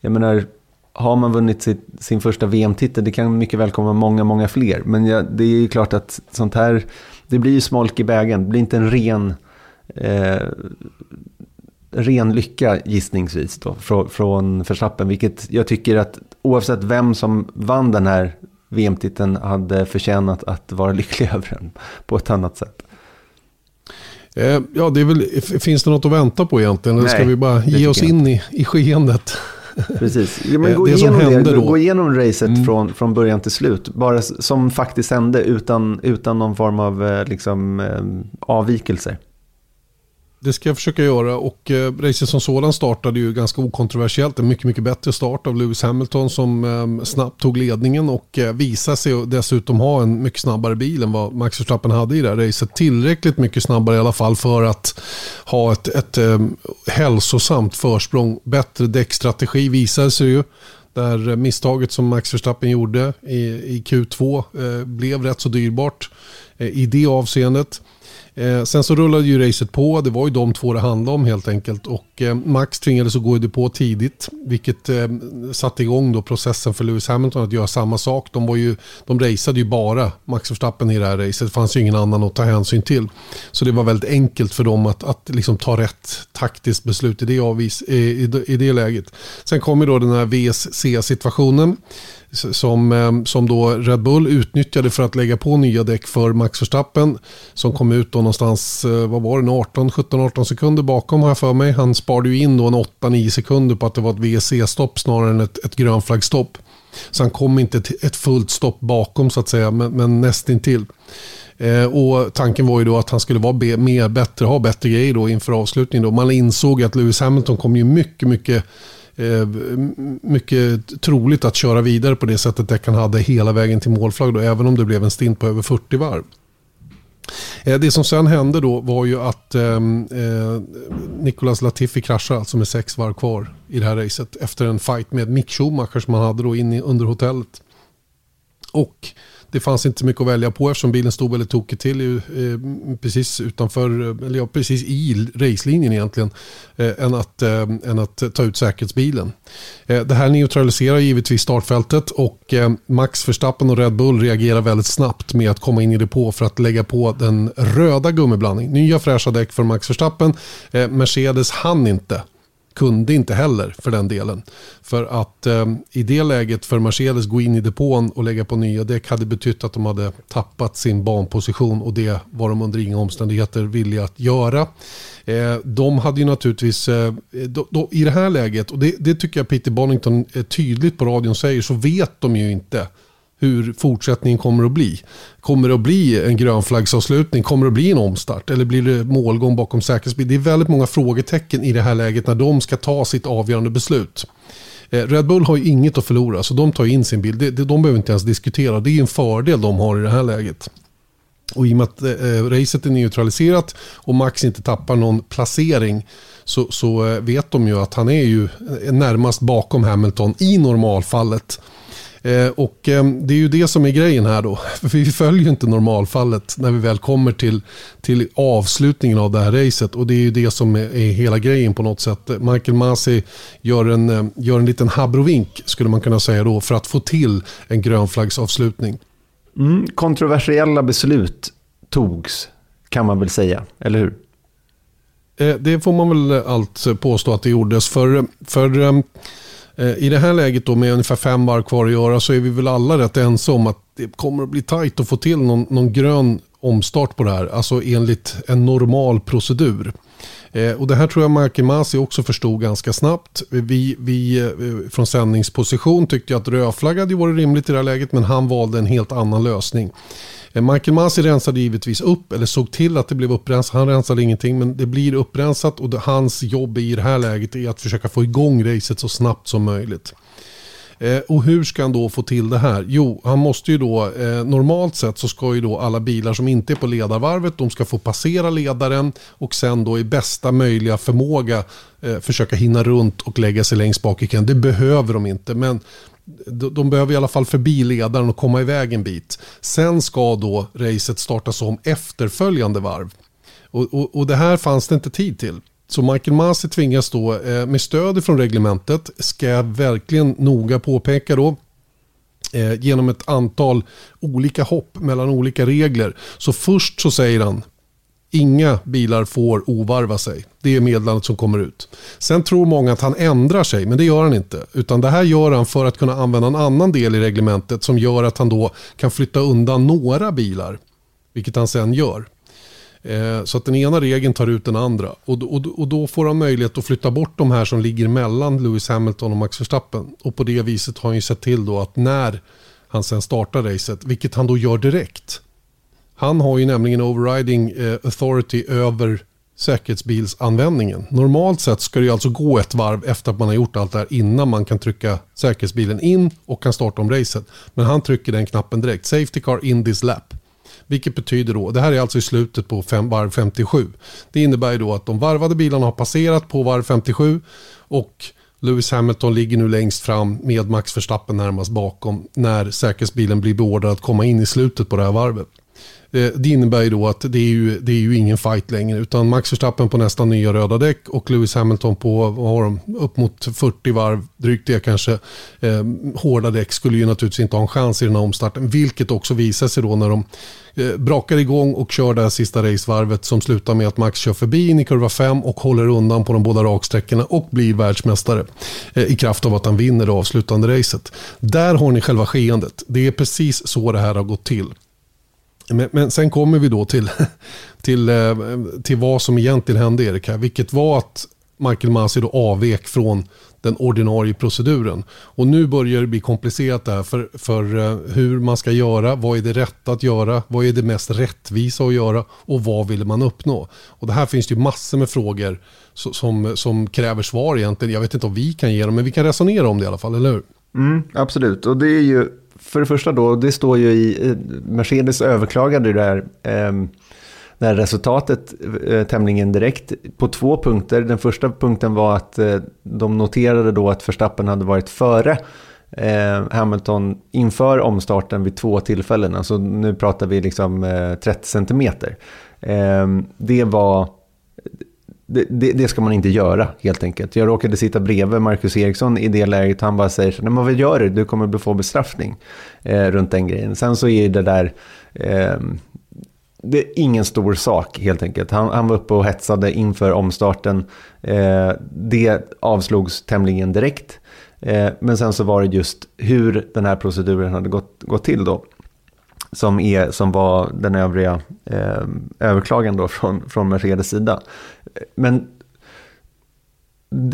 H: Jag menar, har man vunnit sitt, sin första VM-titel, det kan mycket väl komma många, många fler. Men ja, det är ju klart att sånt här, det blir ju smolk i bägen. Det blir inte en ren eh, ren lycka gissningsvis då, från, från Verstappen. Vilket jag tycker att oavsett vem som vann den här VM-titeln hade förtjänat att vara lycklig över den på ett annat sätt.
C: Eh, ja, det är väl, finns det något att vänta på egentligen? Eller ska vi bara ge oss in i, i skeendet?
H: Precis. Ja, men
C: Eh,
H: gå,
C: det som
H: igenom
C: hände
H: det,
C: då-
H: gå igenom racet
C: Mm.
H: från, från början till slut. Bara som faktiskt hände utan, utan någon form av eh, liksom, avvikelser.
C: Det ska jag försöka göra och eh, racet som sådan startade ju ganska okontroversiellt. En mycket, mycket bättre start av Lewis Hamilton som eh, snabbt tog ledningen och eh, visade sig dessutom ha en mycket snabbare bil än vad Max Verstappen hade i det här racet. Tillräckligt mycket snabbare i alla fall för att ha ett, ett eh, hälsosamt försprång. Bättre däckstrategi visade sig ju. Där misstaget som Max Verstappen gjorde i, i Q2 eh, blev rätt så dyrbart eh, i det avseendet. Eh, sen så rullade ju racet på, det var ju de två det handlade om helt enkelt. Och eh, Max tvingades att gå i depå tidigt, vilket eh, satte igång då processen för Lewis Hamilton att göra samma sak. De, var ju, de raceade ju bara Max Verstappen i det här racet, det fanns ju ingen annan att ta hänsyn till. Så det var väldigt enkelt för dem att, att liksom ta rätt taktiskt beslut i det, avvis, i, i, i det läget. Sen kom ju då den här VSC-situationen som, ehm, som då Red Bull utnyttjade för att lägga på nya däck för Max Verstappen som kom ut då någonstans, eh, vad var det, 18, 17-18 sekunder bakom har jag för mig. Han sparade ju in då en 8-9 sekunder på att det var ett WC-stopp snarare än ett, ett grönflaggstopp. Så han kom inte till ett fullt stopp bakom så att säga, men, men nästintill. Eh, och tanken var ju då att han skulle vara be, mer bättre, ha bättre grejer då inför avslutningen. Då. Man insåg att Lewis Hamilton kom ju mycket, mycket Eh, mycket troligt att köra vidare på det sättet Deccan hade hela vägen till målflagg då, även om det blev en stint på över 40 varv. Eh, det som sen hände då var ju att ehm, eh, Nicolas Latifi kraschar alltså med sex varv kvar i det här racet efter en fight med Mick Schumacher som han hade då inne under hotellet. Och det fanns inte så mycket att välja på eftersom bilen stod väldigt tokigt till eh, precis utanför, eh, eller ja, precis i racelinjen egentligen, eh, än, att, eh, än att ta ut säkerhetsbilen. Eh, det här neutraliserar givetvis startfältet och eh, Max Verstappen och Red Bull reagerar väldigt snabbt med att komma in i depå för att lägga på den röda gummiblandning. Nya fräscha däck för Max Verstappen. Eh, Mercedes hann inte kunde inte heller för den delen. För att eh, i det läget för Mercedes gå in i depån och lägga på nya däck hade betytt att de hade tappat sin banposition och det var de under inga omständigheter villiga att göra. Eh, de hade ju naturligtvis, eh, då, då, i det här läget, och det, det tycker jag Peter Bonington är tydligt på radion säger, så vet de ju inte hur fortsättningen kommer att bli. Kommer det att bli en grönflaggsavslutning? Kommer det att bli en omstart? Eller blir det målgång bakom säkerhetsbil? Det är väldigt många frågetecken i det här läget när de ska ta sitt avgörande beslut. Eh, Red Bull har ju inget att förlora så de tar in sin bil. De behöver inte ens diskutera. Det är en fördel de har i det här läget. Och i och med att eh, eh racet är neutraliserat och Max inte tappar någon placering så, så eh, vet de ju att han är ju närmast bakom Hamilton i normalfallet. Eh, och eh, det är ju det som är grejen här då. För vi följer ju inte normalfallet när vi väl kommer till, till avslutningen av det här racet. Och det är ju det som är, är hela grejen på något sätt. Michael Masi gör en, eh, gör en liten habrovink skulle man kunna säga då för att få till en grönflaggsavslutning.
H: Mm, kontroversiella beslut togs, kan man väl säga, eller hur?
C: Eh, Det får man väl allt påstå att det gjordes. För, för Eh, i det här läget då med ungefär fem varv kvar att göra så är vi väl alla rätt ense om att det kommer att bli tajt att få till någon, någon grön omstart på det här. Alltså enligt en normal procedur. Eh, och det här tror jag Michael Masi också förstod ganska snabbt. Vi, vi eh, från sändningsposition tyckte att rödflagg hade varit rimligt i det här läget men han valde en helt annan lösning. Eh, Michael Masi rensade givetvis upp, eller såg till att det blev upprensat. Han rensade ingenting, men det blir upprensat och det, hans jobb i det här läget är att försöka få igång racet så snabbt som möjligt. Eh, och hur ska han då få till det här? Jo, han måste ju då, eh, normalt sett så ska ju då alla bilar som inte är på ledarvarvet, de ska få passera ledaren och sen då i bästa möjliga förmåga eh, försöka hinna runt och lägga sig längst bak i kön. Det behöver de inte, men de, de behöver i alla fall förbi ledaren och komma iväg en bit. Sen ska då racet startas om efterföljande varv. Och, och, och det här fanns det inte tid till. Så Michael Masi tvingas då eh, med stöd från reglementet, ska jag verkligen noga påpeka då, eh, genom ett antal olika hopp mellan olika regler. Så först så säger han, inga bilar får ovarva sig. Det är meddelandet som kommer ut. Sen tror många att han ändrar sig, men det gör han inte. Utan det här gör han för att kunna använda en annan del i reglementet som gör att han då kan flytta undan några bilar. Vilket han sen gör. Eh, så att den ena regeln tar ut den andra. Och, och, och då får han möjlighet att flytta bort de här som ligger mellan Lewis Hamilton och Max Verstappen. Och på det viset har han ju sett till då att när han sen startar racet, vilket han då gör direkt. Han har ju nämligen overriding eh, authority över säkerhetsbilsanvändningen. Normalt sett ska det ju alltså gå ett varv efter att man har gjort allt det här innan man kan trycka säkerhetsbilen in och kan starta om racet. Men han trycker den knappen direkt. Safety car in this lap. Vilket betyder då, det här är alltså i slutet på fem, varv 57. Det innebär ju då att de varvade bilarna har passerat på varv 57 och Lewis Hamilton ligger nu längst fram med Max Verstappen närmast bakom när säkerhetsbilen blir beordrad att komma in i slutet på det här varvet. Eh, det innebär ju då att det är ju, det är ju ingen fight längre utan Max Verstappen på nästan nya röda däck och Lewis Hamilton på vad har de, upp mot 40 varv, drygt det kanske, eh, hårda däck skulle ju naturligtvis inte ha en chans i den här omstarten. Vilket också visar sig då när de eh, brakar igång och kör det här sista racevarvet som slutar med att Max kör förbi in i kurva 5 och håller undan på de båda raksträckorna och blir världsmästare eh, i kraft av att han vinner det avslutande racet. Där har ni själva skeendet. Det är precis så det här har gått till. Men, men, sen kommer vi då till, till, eh, till vad som egentligen hände Erik här. Vilket var att Michael Masi då avvek från den ordinarie proceduren. Och nu börjar det bli komplicerat där för, för eh, hur man ska göra, vad är det rätta att göra, vad är det mest rättvisa att göra och vad vill man uppnå? Och det här finns det ju massor med frågor som, som kräver svar egentligen. Jag vet inte om vi kan ge dem, men vi kan resonera om det i alla fall, eller hur?
H: Mm, absolut, och det är ju för det första då, det står ju i eh, Mercedes överklagade det här, eh, det här resultatet eh, tämligen direkt på två punkter. Den första punkten var att eh, de noterade då att Verstappen hade varit före eh, Hamilton inför omstarten vid två tillfällen. Alltså nu pratar vi liksom eh, 30 centimeter. Ehm, det var det, det, det, ska man inte göra helt enkelt. Jag råkade sitta bredvid Marcus Eriksson i det läget. Han bara säger så här, men vad gör du? Du kommer få bestraffning eh, runt den grejen. Sen så är det där... Eh, det är ingen stor sak helt enkelt. Han, han var uppe och hetsade inför omstarten. Eh, det avslogs tämligen direkt. Eh, men sen så var det just hur den här proceduren hade gått, gått till då som, är, som var den övriga eh, överklagan då från, från Mercedes sida. Men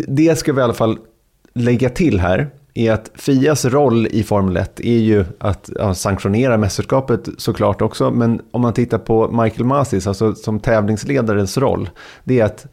H: det ska vi i alla fall lägga till här är att Fias roll i Formel 1 är ju att ja, sanktionera mästerskapet såklart också, men om man tittar på Michael Masis, alltså som tävlingsledarens roll, det är att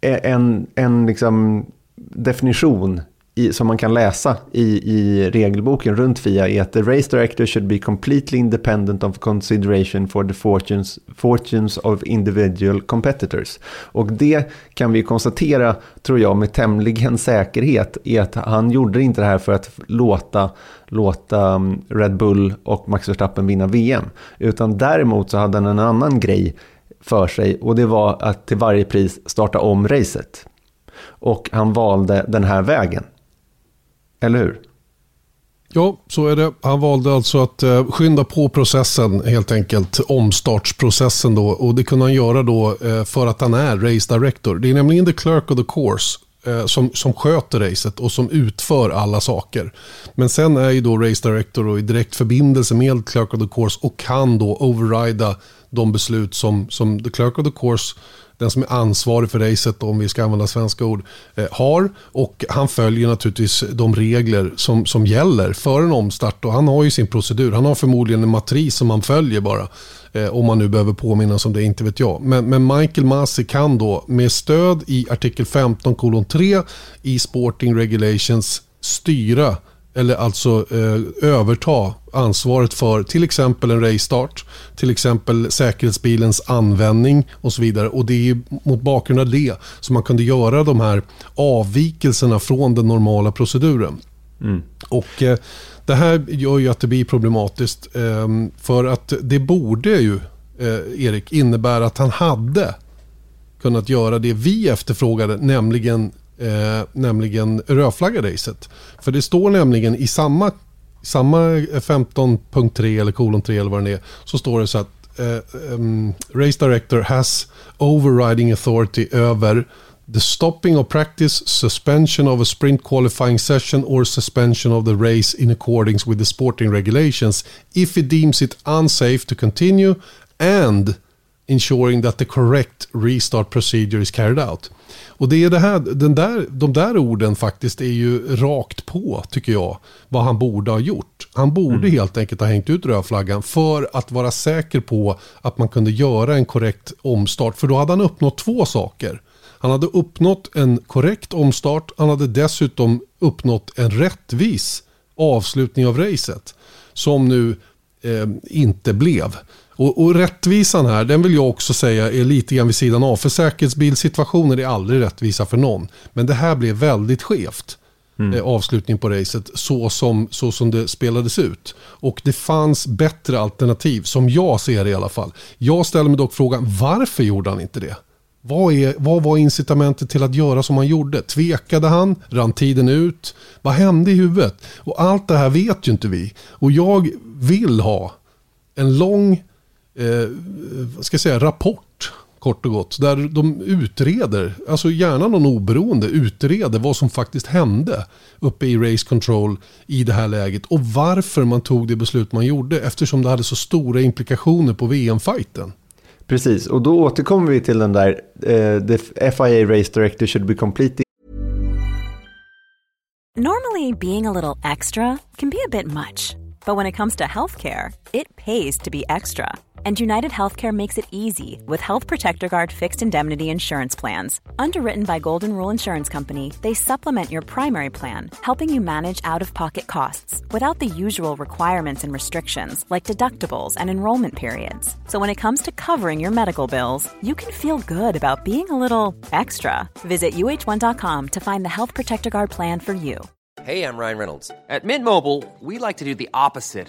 H: e-, en, en liksom definition i, som man kan läsa i, i regelboken runt FIA är att the race director should be completely independent of consideration for the fortunes, fortunes of individual competitors. Och det kan vi konstatera, tror jag, med tämligen säkerhet är att han gjorde inte det här för att låta, låta mm, Red Bull och Max Verstappen vinna VM. Utan däremot så hade han en annan grej för sig och det var att till varje pris starta om racet. Och han valde den här vägen. Eller hur?
C: Ja, så är det. Han valde alltså att eh, skynda på processen helt enkelt. Omstartsprocessen då. Och det kunde han göra då eh, för att han är race director. Det är nämligen the clerk of the course eh, som, som sköter racet och som utför alla saker. Men sen är ju då race director och i direkt förbindelse med clerk of the course och kan då overrida de beslut som, som the clerk of the course den som är ansvarig för racet, om vi ska använda svenska ord, eh, har. Och han följer naturligtvis de regler som, som gäller för en omstart. Och han har ju sin procedur. Han har förmodligen en matris som han följer bara. Eh, om man nu behöver påminnas om det, inte vet jag. Men, men Michael Masi kan då med stöd i artikel 15 kolon 3 i Sporting Regulations styra eller alltså eh, överta ansvaret för till exempel en race-start, till exempel säkerhetsbilens användning och så vidare. Och det är mot bakgrund av det som man kunde göra de här avvikelserna från den normala proceduren. Mm. Och eh, Det här gör ju att det blir problematiskt eh, för att det borde ju, eh, Erik, innebära att han hade kunnat göra det vi efterfrågade, nämligen eh, nämligen rödflagga-racet. För det står nämligen i samma, samma eh, 15.3 eller kolon 3 eller vad det är, så står det så att eh, um, Race Director has overriding authority över the stopping of practice, suspension of a sprint qualifying session or suspension of the race in accordance with the sporting regulations if he deems it unsafe to continue and ensuring that the correct restart procedure is carried out. Och det är det här, den där, de där orden faktiskt är ju rakt på, tycker jag, vad han borde ha gjort. Han borde mm. helt enkelt ha hängt ut rödflaggan för att vara säker på att man kunde göra en korrekt omstart. För då hade han uppnått två saker. Han hade uppnått en korrekt omstart, han hade dessutom uppnått en rättvis avslutning av racet. Som nu eh, inte blev. Och, och, rättvisan här, den vill jag också säga är lite grann vid sidan av. För säkerhetsbilsituationer är aldrig rättvisa för någon. Men det här blev väldigt skevt. Mm. Eh, avslutning på racet så som, så som det spelades ut. Och det fanns bättre alternativ, som jag ser det i alla fall. Jag ställer mig dock frågan, varför gjorde han inte det? Vad, är, vad var incitamentet till att göra som han gjorde? Tvekade han? Rann tiden ut? Vad hände i huvudet? Och allt det här vet ju inte vi. Och jag vill ha en lång eh, vad ska jag säga, rapport kort och gott. Där de utreder, alltså gärna någon oberoende, utreder vad som faktiskt hände uppe i Race Control i det här läget. Och varför man tog det beslut man gjorde eftersom det hade så stora implikationer på VM-fighten.
H: Precis, och då återkommer vi till den där, uh, the FIA Race Director should be completely
K: Normally being a little extra can be a bit much, but when it comes to healthcare, it pays to be extra. And United Healthcare makes it easy with Health Protector Guard fixed indemnity insurance plans. Underwritten by Golden Rule Insurance Company, they supplement your primary plan, helping you manage out of pocket costs without the usual requirements and restrictions like deductibles and enrollment periods. So when it comes to covering your medical bills, you can feel good about being a little extra. Visit uh1.com to find the Health Protector Guard plan for you.
L: Hey, I'm Ryan Reynolds. At Mint Mobile, we like to do the opposite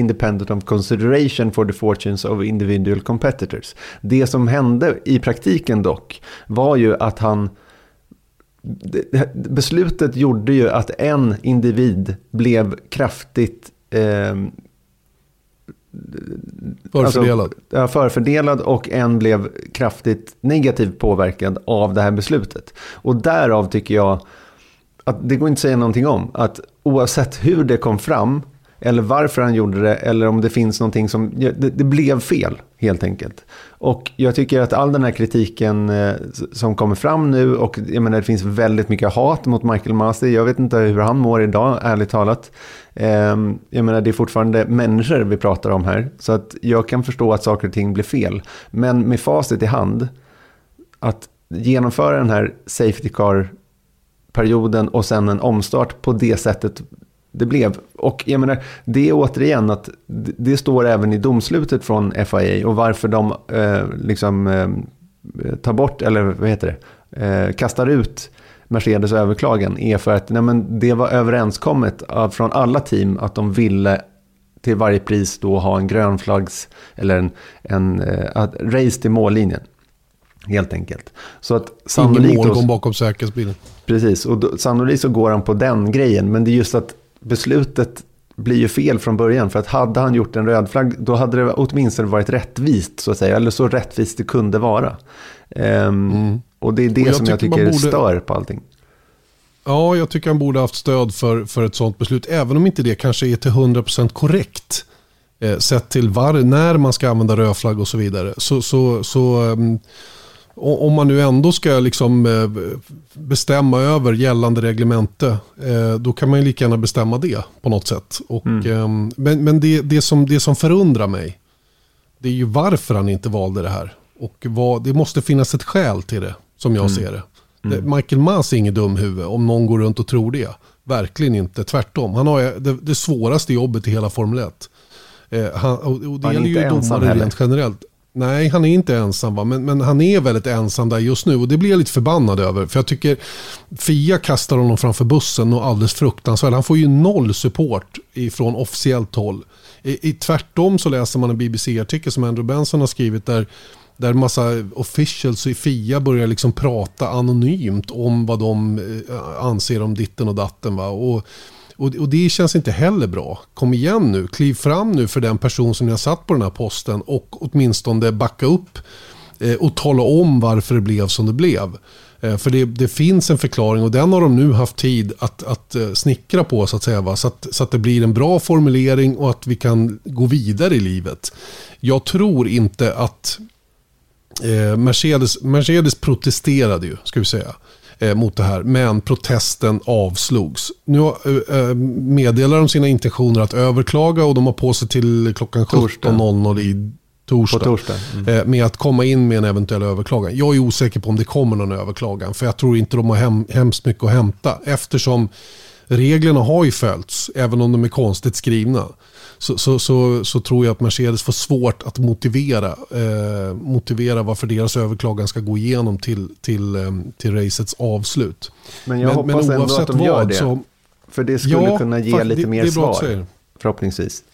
H: independent of consideration for the fortunes of individual competitors. Det som hände i praktiken dock var ju att han Beslutet gjorde ju att en individ blev kraftigt eh,
C: Förfördelad. Alltså,
H: ja, förfördelad och en blev kraftigt negativt påverkad av det här beslutet. Och därav tycker jag att det går inte att säga någonting om. Att oavsett hur det kom fram eller varför han gjorde det, eller om det finns någonting som... Det, det, blev fel, helt enkelt. Och jag tycker att all den här kritiken eh, som kommer fram nu, och jag menar det finns väldigt mycket hat mot Michael Masi. Jag vet inte hur han mår idag, ärligt talat. Ehm, jag menar det är fortfarande människor vi pratar om här. Så att jag kan förstå att saker och ting blir fel. Men med facit i hand, att genomföra den här Safety Car-perioden och sen en omstart på det sättet det blev. Och jag menar, det är återigen att det står även i domslutet från FIA och varför de eh, liksom eh, tar bort, eller vad heter det, eh, kastar ut Mercedes överklagan är för att nej, men det var överenskommet av, från alla team att de ville till varje pris då ha en grön flaggs eller en, en eh, race till mållinjen. Helt enkelt. Så att
C: sannolikt... Ingen målgång bakom säkerhetsbilen.
H: Precis, och då, sannolikt så går han på den grejen. Men det är just att beslutet blir ju fel från början. För att hade han gjort en röd flagg, då hade det åtminstone varit rättvist, så att säga. Eller så rättvist det kunde vara. Um, mm. Och det är det jag som jag tycker borde... stör på allting.
C: Ja, jag tycker han borde haft stöd för, för ett sånt beslut. Även om inte det kanske är till 100% korrekt. Eh, sett till var, när man ska använda rödflagg och så vidare. Så, så, så um, om man nu ändå ska liksom eh, bestämma över gällande reglemente, eh, då kan man ju lika gärna bestämma det på något sätt. Och, mm. Ehm, men men det, det, som, det som förundrar mig, det är ju varför han inte valde det här. Och vad, det måste finnas ett skäl till det, som jag mm. ser det. Mm. Michael Maas är ingen dum huvud om någon går runt och tror det. Verkligen inte, tvärtom. Han har det, det svåraste jobbet i hela Formel 1. Eh, han, och, det gäller ju domare rent generellt. Nej, han är inte ensam va? Men, men han är väldigt ensam där just nu och det blir jag lite förbannad över. För jag tycker Fia kastar honom framför bussen och alldeles fruktansvärt. Han får ju noll support från officiellt håll. I, i tvärtom så läser man en BBC-artikel som Andrew Benson har skrivit där Där massa officials i FIA börjar liksom prata anonymt om vad de eh, anser om ditten och datten. Va? Och, och, och det känns inte heller bra. Kom igen nu, kliv fram nu för den person som ni har satt på den här posten och åtminstone backa upp eh, och tala om varför det blev som det blev. Eh, för det, det, finns en förklaring och den har de nu haft tid att, att eh, snickra på så att säga. Va? Så, att, så att det blir en bra formulering och att vi kan gå vidare i livet. Jag tror inte att eh, Mercedes, Mercedes protesterade ju, ska vi säga eh, mot det här. Men protesten avslogs. Nu eh, meddelar de sina intentioner att överklaga och de har på sig till klockan 17.00 i torsdag. torsdag. Mm. Eh, med att komma in med en eventuell överklagan. Jag är osäker på om det kommer någon överklagan. För jag tror inte de har hem, hemskt mycket att hämta. Eftersom reglerna har ju följts, även om de är konstigt skrivna. Så, så, så, så tror jag att Mercedes får svårt att motivera, eh, motivera varför deras överklagan ska gå igenom till, till, eh, till racets avslut.
H: Men jag men, hoppas men ändå att de gör det. Så, för det skulle ja, kunna ge lite det, mer det svar. Förhoppningsvis.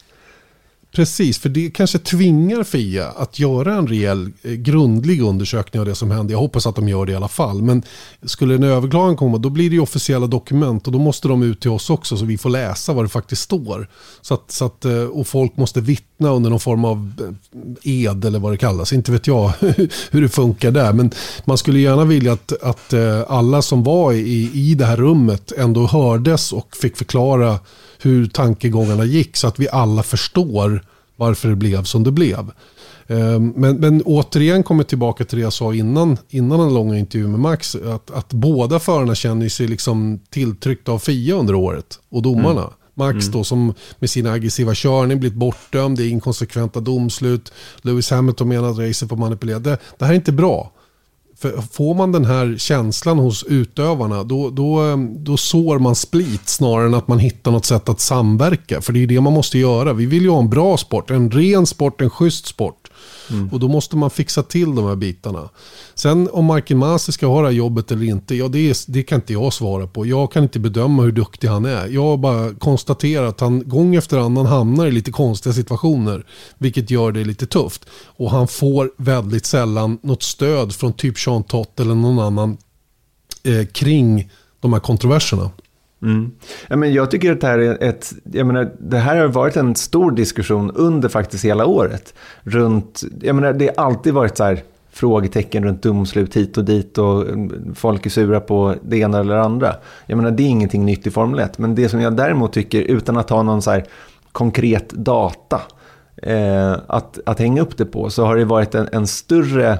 C: Precis, för det kanske tvingar Fia att göra en rejäl, eh, grundlig undersökning av det som hände. Jag hoppas att de gör det i alla fall. Men skulle en överklagan komma, då blir det ju officiella dokument och då måste de ut till oss också så vi får läsa vad det faktiskt står. Så att, så att, eh, och folk måste vittna under någon form av eh, ed eller vad det kallas. Inte vet jag hur det funkar där. Men man skulle gärna vilja att, att eh, alla som var i, i det här rummet ändå hördes och fick förklara hur tankegångarna gick så att vi alla förstår varför det blev som det blev. Eh, men, men återigen kommer tillbaka till det jag sa innan, innan den långa intervjun med Max. Att, att båda förarna känner sig liksom tilltryckta av FIA under året och domarna. Mm. Max då som med sin aggressiva körning blivit bortdömd, det är inkonsekventa domslut. Lewis Hamilton menar att racet var manipulerat. Det, det här är inte bra. För får man den här känslan hos utövarna då, då, då sår man split snarare än att man hittar något sätt att samverka. För det är det man måste göra. Vi vill ju ha en bra sport, en ren sport, en schysst sport. Mm. Och då måste man fixa till de här bitarna. Sen om Markin Masi ska ha det här jobbet eller inte, ja det, är, det kan inte jag svara på. Jag kan inte bedöma hur duktig han är. Jag bara konstaterar att han gång efter annan hamnar i lite konstiga situationer. Vilket gör det lite tufft. Och han får väldigt sällan något stöd från typ Sean Tott eller någon annan eh, kring de här kontroverserna.
H: Mm. Ja, men jag tycker att det här är ett, jag menar, det här har varit en stor diskussion under faktiskt hela året. Runt, jag menar, det har alltid varit så här frågetecken runt domslut hit och dit och mm, folk är sura på det ena eller det andra. Jag menar, det är ingenting nytt i Formel 1. Men det som jag däremot tycker, utan att ha någon så här konkret data eh, att, att hänga upp det på, så har det varit en, en större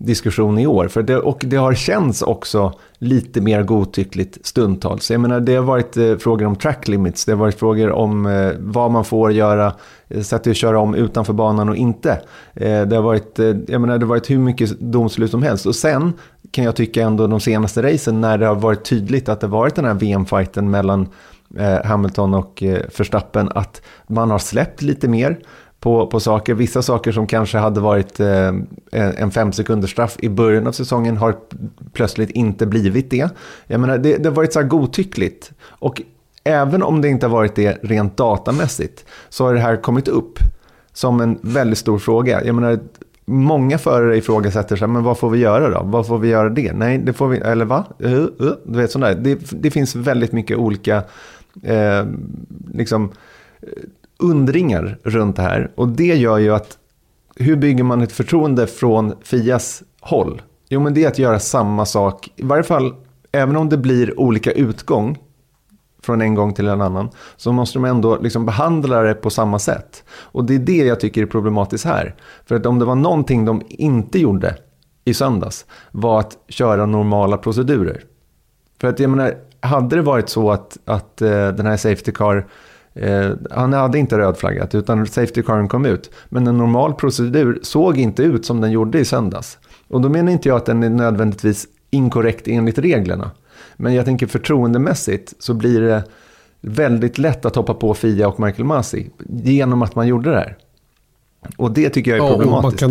H: diskussion i år. För det, och det har känts också lite mer godtyckligt stundtals. Jag menar, det har varit eh, frågor om track limits, det har varit frågor om eh, vad man får göra, eh, sätt att köra om utanför banan och inte. Eh, det, har varit, eh, jag menar, det har varit hur mycket domslut som helst. Och sen kan jag tycka ändå de senaste racen när det har varit tydligt att det varit den här VM-fighten mellan eh, Hamilton och eh, Verstappen, att man har släppt lite mer på, på saker. Vissa saker som kanske hade varit eh, en fem sekunders straff i början av säsongen har plötsligt inte blivit det. Jag menar, det, det har varit så här godtyckligt. Och även om det inte har varit det rent datamässigt så har det här kommit upp som en väldigt stor fråga. Jag menar, många förare ifrågasätter sig, men vad får vi göra då? Vad får vi göra det? Nej, det får vi, eller va? Uh, uh, du vet sådär. Det, det finns väldigt mycket olika, eh, liksom, undringar runt det här. Och det gör ju att hur bygger man ett förtroende från Fias håll? Jo, men det är att göra samma sak. I varje fall, även om det blir olika utgång från en gång till en annan, så måste de ändå liksom behandla det på samma sätt. Och det är det jag tycker är problematiskt här. För att om det var någonting de inte gjorde i söndags, var att köra normala procedurer. För att jag menar, hade det varit så att, att eh, den här Safety Car Eh, han hade inte rödflaggat utan Safety Caren kom ut. Men en normal procedur såg inte ut som den gjorde i söndags. Och då menar inte jag att den är nödvändigtvis inkorrekt enligt reglerna. Men jag tänker förtroendemässigt så blir det väldigt lätt att hoppa på Fia och Michael Masi genom att man gjorde det här. Och det tycker jag är problematiskt.
C: Ja,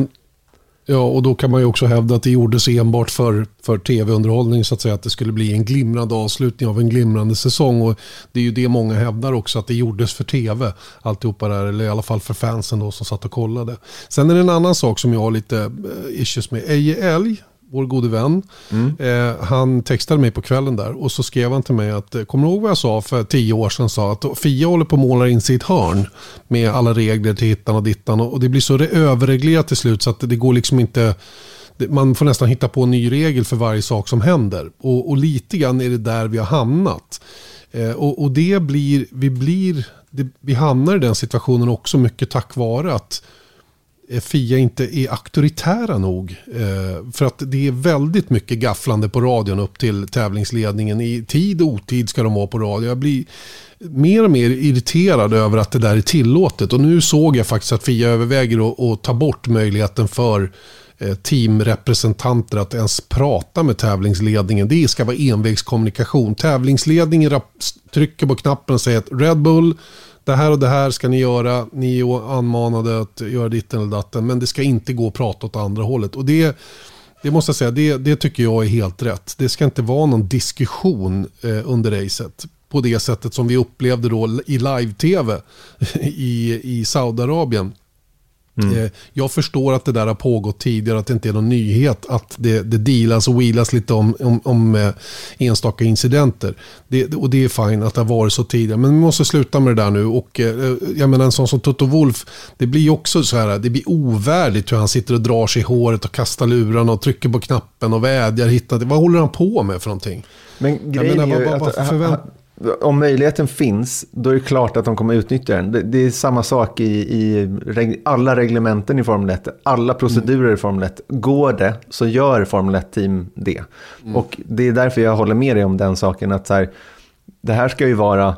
C: Ja, och då kan man ju också hävda att det gjordes enbart för, för tv-underhållning så att säga. Att det skulle bli en glimrande avslutning av en glimrande säsong. Och det är ju det många hävdar också, att det gjordes för tv. Alltihopa där, eller i alla fall för fansen då som satt och kollade. Sen är det en annan sak som jag har lite eh, issues med. Eje Älg, vår gode vän,
H: Mm.
C: eh, han textade mig på kvällen där och så skrev han till mig att, eh, kommer du ihåg vad jag sa för tio år sedan? Sa att Fia håller på att måla in ett hörn med alla regler till hittan och dittan och, det blir så re- överreglerat till slut så att det går liksom inte man får nästan hitta på en ny regel för varje sak som händer. Och, och lite grann är det där vi har hamnat. Eh, och, och det blir, vi blir, det, vi hamnar i den situationen också mycket tack vare att Eh, Fia inte är auktoritära nog. Eh, för att det är väldigt mycket gafflande på radion upp till tävlingsledningen. I tid och otid ska de vara på radio. Jag blir mer och mer irriterad över att det där är tillåtet. Och nu såg jag faktiskt att Fia överväger att, ta bort möjligheten för eh, teamrepresentanter att ens prata med tävlingsledningen. Det ska vara envägskommunikation. Tävlingsledningen trycker på knappen och säger att Red Bull, det här och det här ska ni göra. Ni är anmanade att göra ditten eller datten. Men det ska inte gå att prata åt andra hållet. Och det, det måste jag säga, det, det tycker jag är helt rätt. Det ska inte vara någon diskussion eh, under racet. På det sättet som vi upplevde då i live-tv i, i Saudiarabien. Eh, Jag förstår att det där har pågått tidigare, att det inte är någon nyhet att det, det dealas och wheelas lite om, om, om eh, enstaka incidenter. Det, och det är fint att det har varit så tidigare. Men vi måste sluta med det där nu. Och, eh, jag menar en sån som Toto Wolf, det blir också så här, det blir ovärdigt hur han sitter och drar sig i håret och kastar lurarna och trycker på knappen och vädjar. Hittar, vad håller han på med för någonting?
H: Men grejen
C: menar,
H: är ju
C: vad- vad-
H: att
C: vad förvänt-
H: om möjligheten finns, då är det klart att de kommer utnyttja den. Det, det är samma sak i, i reg, alla reglementen i Formel 1, alla procedurer i Formel 1. Går det så gör Formel 1-team det. Och det är därför jag håller med dig om den saken, att så här, det här ska ju vara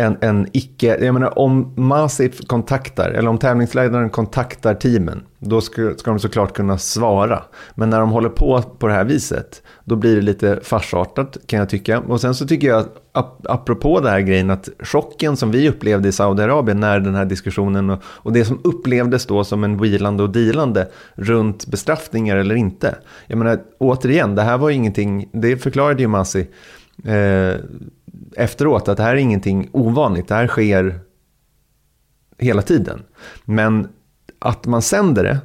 H: en, en icke, jag menar om Masif kontaktar, eller om tävlingsledaren kontaktar teamen, då ska, ska de såklart kunna svara. Men när de håller på på det här viset, då blir det lite farsartat kan jag tycka. Och sen så tycker jag, ap- apropå det här grejen, att chocken som vi upplevde i Saudiarabien när den här diskussionen och, och det som upplevdes då som en wheelande och dealande runt bestraffningar eller inte. Jag menar, återigen, det här var ingenting, det förklarade ju Masi eh, efteråt att det här är ingenting ovanligt. Det här sker hela tiden. Men att man sänder det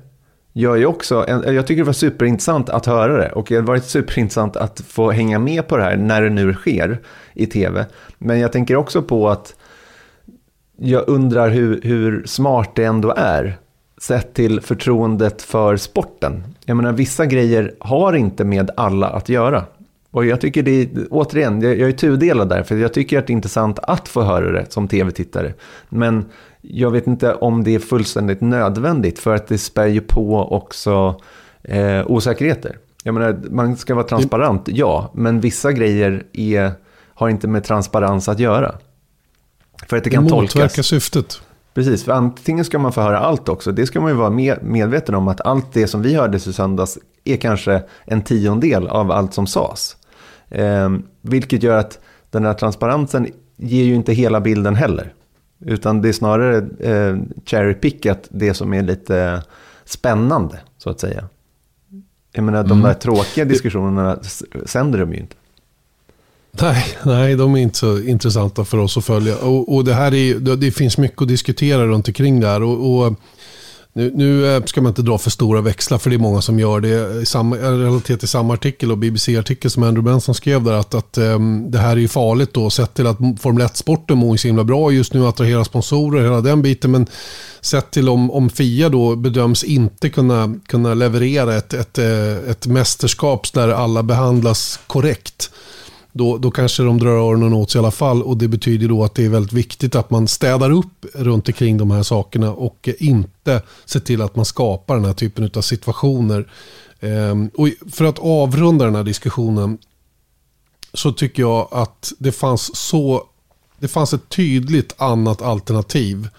H: gör ju också, jag tycker det var superintressant att höra det och det har varit superintressant att få hänga med på det här när det nu sker i tv. Men jag tänker också på att jag undrar hur, hur smart det ändå är sett till förtroendet för sporten. Jag menar, vissa grejer har inte med alla att göra. Och jag tycker det är, återigen, jag jag är tudelad där, för jag tycker att det är intressant att få höra det som tv-tittare. Men jag vet inte om det är fullständigt nödvändigt, för att det spär ju på också eh, osäkerheter. Jag menar, man ska vara transparent, ja, men vissa grejer är, har inte med transparens att göra. För att det kan
C: Det
H: tolkas.
C: motverkar syftet.
H: Precis, för antingen ska man få höra allt också. Det ska man ju vara med, medveten om att allt det som vi hörde i söndags är kanske en tiondel av allt som sades. Eh, vilket gör att den här transparensen ger ju inte hela bilden heller. Utan det är snarare eh, cherry pickat det som är lite spännande, så att säga. Jag menar, de
C: Mm.
H: där tråkiga diskussionerna sänder de ju inte.
C: Nej, nej, de är inte så intressanta för oss att följa. Och, och det, här är, det, det finns mycket att diskutera runt omkring där. Och, och nu, nu eh, ska man inte dra för stora växlar, för det är många som gör det. I samma, eh, relaterat till samma artikel och BBC-artikel som Andrew Benson skrev där, att, att um, det här är ju farligt då, sett till att Formel 1-sporten mår så himla bra just nu, attrahera sponsorer, hela den biten. Men sett till om, om Fia då bedöms inte kunna, kunna leverera ett, ett, eh, ett mästerskap där alla behandlas korrekt då, då kanske de drar öronen åt sig i alla fall. Och det betyder då att det är väldigt viktigt att man städar upp runt omkring de här sakerna och inte ser till att man skapar den här typen av situationer. Ehm, och för att avrunda den här diskussionen så tycker jag att det fanns så det fanns ett tydligt annat alternativ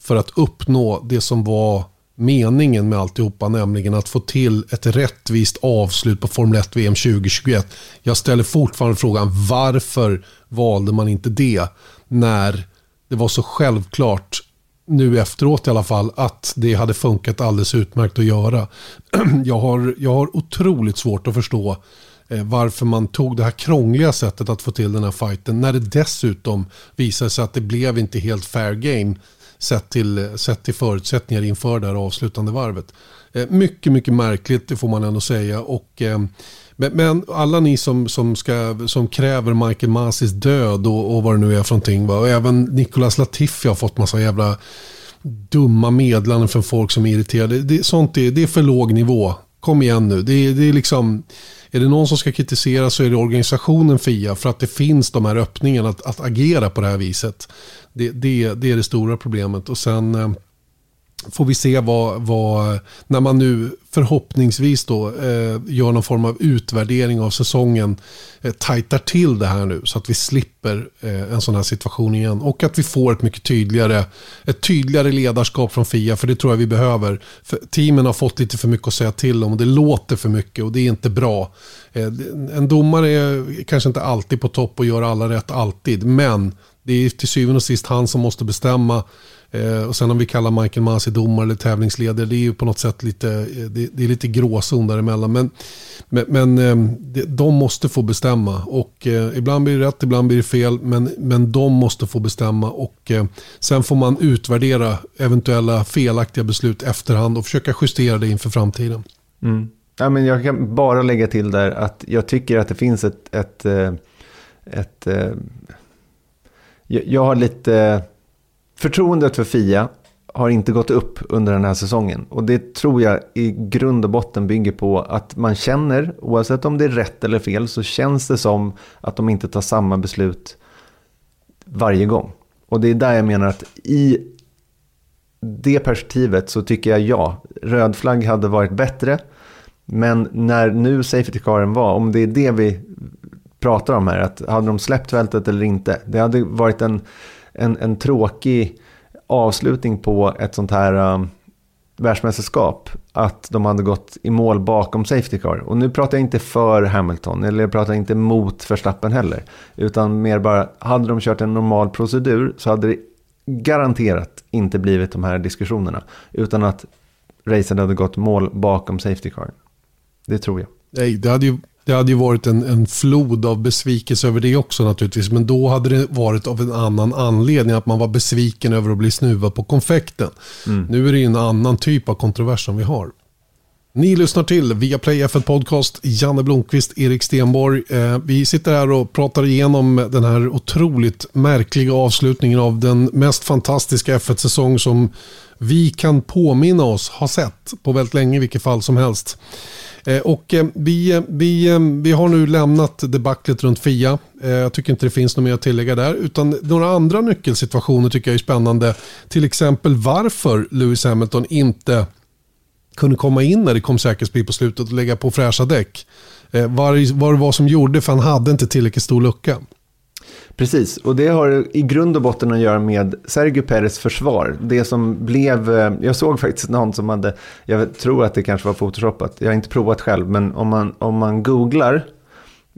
C: för att uppnå det som var meningen med alltihopa, nämligen att få till ett rättvist avslut på Formel 1 VM 2021. Jag ställer fortfarande frågan varför valde man inte det när det var så självklart nu efteråt i alla fall, att det hade funkat alldeles utmärkt att göra. Jag har, jag har otroligt svårt att förstå eh, varför man tog det här krångliga sättet att få till den här fighten när det dessutom visade sig att det blev inte helt fair game sett till, sett till förutsättningar inför det här avslutande varvet. Eh, mycket, mycket märkligt, det får man ändå säga. Och, eh, men, men, alla ni som, som, ska, som kräver Michael Masis död och, och vad det nu är för någonting. Va? Och även Nicolas Latifi har fått massa jävla dumma meddelanden från folk som är irriterade. Det, sånt är, det är för låg nivå. Kom igen nu. Det, det är liksom... Är det någon som ska kritisera så är det organisationen FIA för att det finns de här öppningarna att, att agera på det här viset. Det, det, det är det stora problemet. Och sen eh, får vi se vad, vad, när man nu förhoppningsvis då eh, gör någon form av utvärdering av säsongen, eh, tajtar till det här nu så att vi slipper eh, en sån här situation igen. Och att vi får ett mycket tydligare, ett tydligare ledarskap från FIA, för det tror jag vi behöver. För teamen har fått lite för mycket att säga till om och det låter för mycket och det är inte bra. Eh, en domare är kanske inte alltid på topp och gör alla rätt alltid, men det är till syvende och sist han som måste bestämma Eh, och sen om vi kallar Michael Masi domare eller tävlingsledare, det är ju på något sätt lite, eh, det, det är lite gråzon däremellan. Men, men, men eh, de måste få bestämma. Och eh, ibland blir det rätt, ibland blir det fel. Men, men de måste få bestämma. Och eh, sen får man utvärdera eventuella felaktiga beslut efterhand och försöka justera det inför framtiden.
H: Mm. Ja, men jag kan bara lägga till där att jag tycker att det finns ett... ett, ett, ett jag har lite Förtroendet för Fia har inte gått upp under den här säsongen. Och det tror jag i grund och botten bygger på att man känner, oavsett om det är rätt eller fel, så känns det som att de inte tar samma beslut varje gång. Och det är där jag menar att i det perspektivet så tycker jag ja, röd flagg hade varit bättre. Men när nu safety caren var, om det är det vi pratar om här, att hade de släppt fältet eller inte. Det hade varit en en, en tråkig avslutning på ett sånt här um, världsmästerskap. Att de hade gått i mål bakom Safety Car. Och nu pratar jag inte för Hamilton, eller jag pratar inte mot Verstappen heller. Utan mer bara, hade de kört en normal procedur så hade det garanterat inte blivit de här diskussionerna. Utan att racen hade gått mål bakom Safety Car. Det tror jag.
C: Nej, det hade ju det hade ju varit en, en flod av besvikelse över det också naturligtvis. Men då hade det varit av en annan anledning. Att man var besviken över att bli snuvad på konfekten. Mm. Nu är det en annan typ av kontrovers som vi har. Ni lyssnar till Viaplay F1 Podcast, Janne Blomqvist, Erik Stenborg. Eh, vi sitter här och pratar igenom den här otroligt märkliga avslutningen av den mest fantastiska F1-säsong som vi kan påminna oss ha sett på väldigt länge i vilket fall som helst. Eh, och eh, vi, eh, vi, vi har nu lämnat debaclet runt Fia. Jag tycker inte det finns något mer att tillägga där. Utan några andra nyckelsituationer tycker jag är spännande. Till exempel varför Lewis Hamilton inte kunde komma in när det kom säkerhetsbil på slutet och lägga på fräscha däck. Vad det var som gjorde, för han hade inte tillräckligt stor lucka.
H: Precis, och det har i grund och botten att göra med Sergio Perez försvar. Det som blev, eh, jag såg faktiskt någon som hade, jag tror att det kanske var photoshopat, jag har inte provat själv, men om man, om man googlar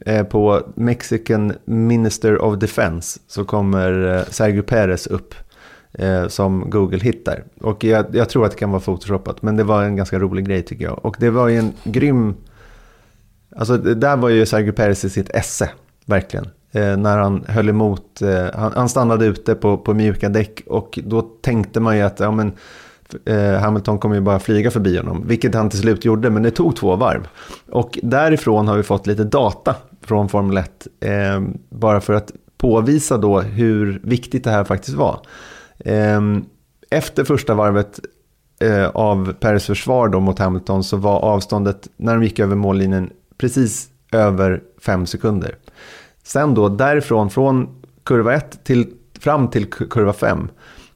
H: eh, på Mexican Minister of Defense så kommer eh, Sergio Perez upp som Google hittar. Och jag, jag, tror att det kan vara photoshopat, men det var en ganska rolig grej tycker jag. Och det var ju en grym, alltså det där var ju Sergio Perez i sitt esse, verkligen Eh, när han höll emot. Eh, han, han, stannade ute på, på mjuka däck och då tänkte man ju att ja, men, eh, Hamilton kommer ju bara flyga förbi honom, vilket han till slut gjorde, men det tog två varv. Och därifrån har vi fått lite data från Formel 1, eh, bara för att påvisa då hur viktigt det här faktiskt var. Eh, efter första varvet eh, av Peres försvar då mot Hamilton så var avståndet när de gick över mållinjen precis över fem sekunder. Sen då därifrån, från kurva 1 till, fram till kurva 5,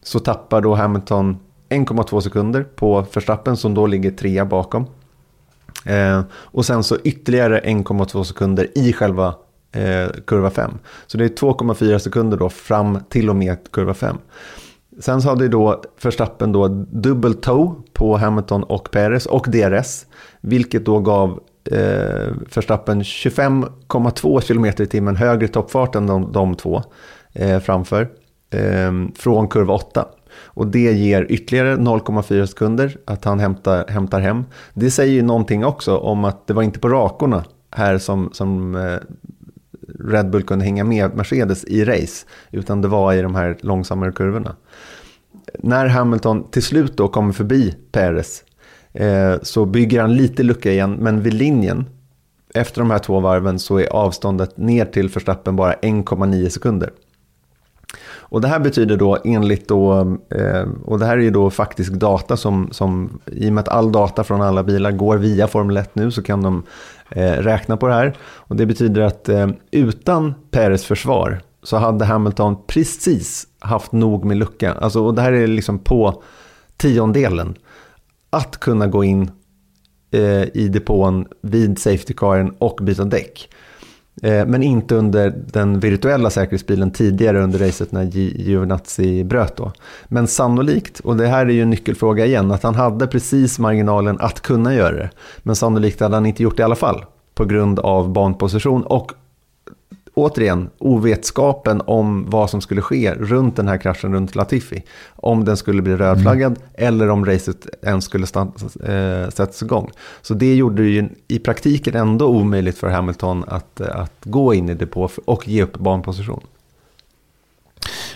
H: så tappar då Hamilton 1,2 sekunder på Verstappen som då ligger trea bakom. Eh, och sen så ytterligare 1,2 sekunder i själva eh, kurva 5. Så det är 2,4 sekunder då fram till och med kurva 5. Sen så hade då Verstappen då dubbel toe på Hamilton och Perez och DRS. Vilket då gav eh, Verstappen 25,2 km i timmen högre toppfart än de, de två eh, framför. Eh, från kurva 8. Och det ger ytterligare 0,4 sekunder att han hämtar, hämtar hem. Det säger ju någonting också om att det var inte på rakorna här som, som eh, Red Bull kunde hänga med Mercedes i race, utan det var i de här långsammare kurvorna. När Hamilton till slut då kommer förbi Perez eh, så bygger han lite lucka igen, men vid linjen efter de här två varven så är avståndet ner till förstappen bara 1,9 sekunder. Och det här betyder då enligt då, eh, och det här är ju då faktisk data som, som, i och med att all data från alla bilar går via Formel 1 nu så kan de eh, räkna på det här. Och det betyder att eh, utan Peres försvar så hade Hamilton precis haft nog med lucka. Alltså, och det här är liksom på tiondelen. Att kunna gå in eh, i depån vid safetycaren och byta däck. Eh, men inte under den virtuella säkerhetsbilen tidigare under racet när Giovinazzi bröt då. Men sannolikt, och det här är ju en nyckelfråga igen, att han hade precis marginalen att kunna göra det. Men sannolikt hade han inte gjort det i alla fall på grund av banposition och återigen, ovetskapen om vad som skulle ske runt den här kraschen runt Latifi. Om den skulle bli rödflaggad mm. eller om racet ens skulle äh, sättas igång. Så det gjorde det ju i praktiken ändå omöjligt för Hamilton att, att gå in i depå och ge upp banposition.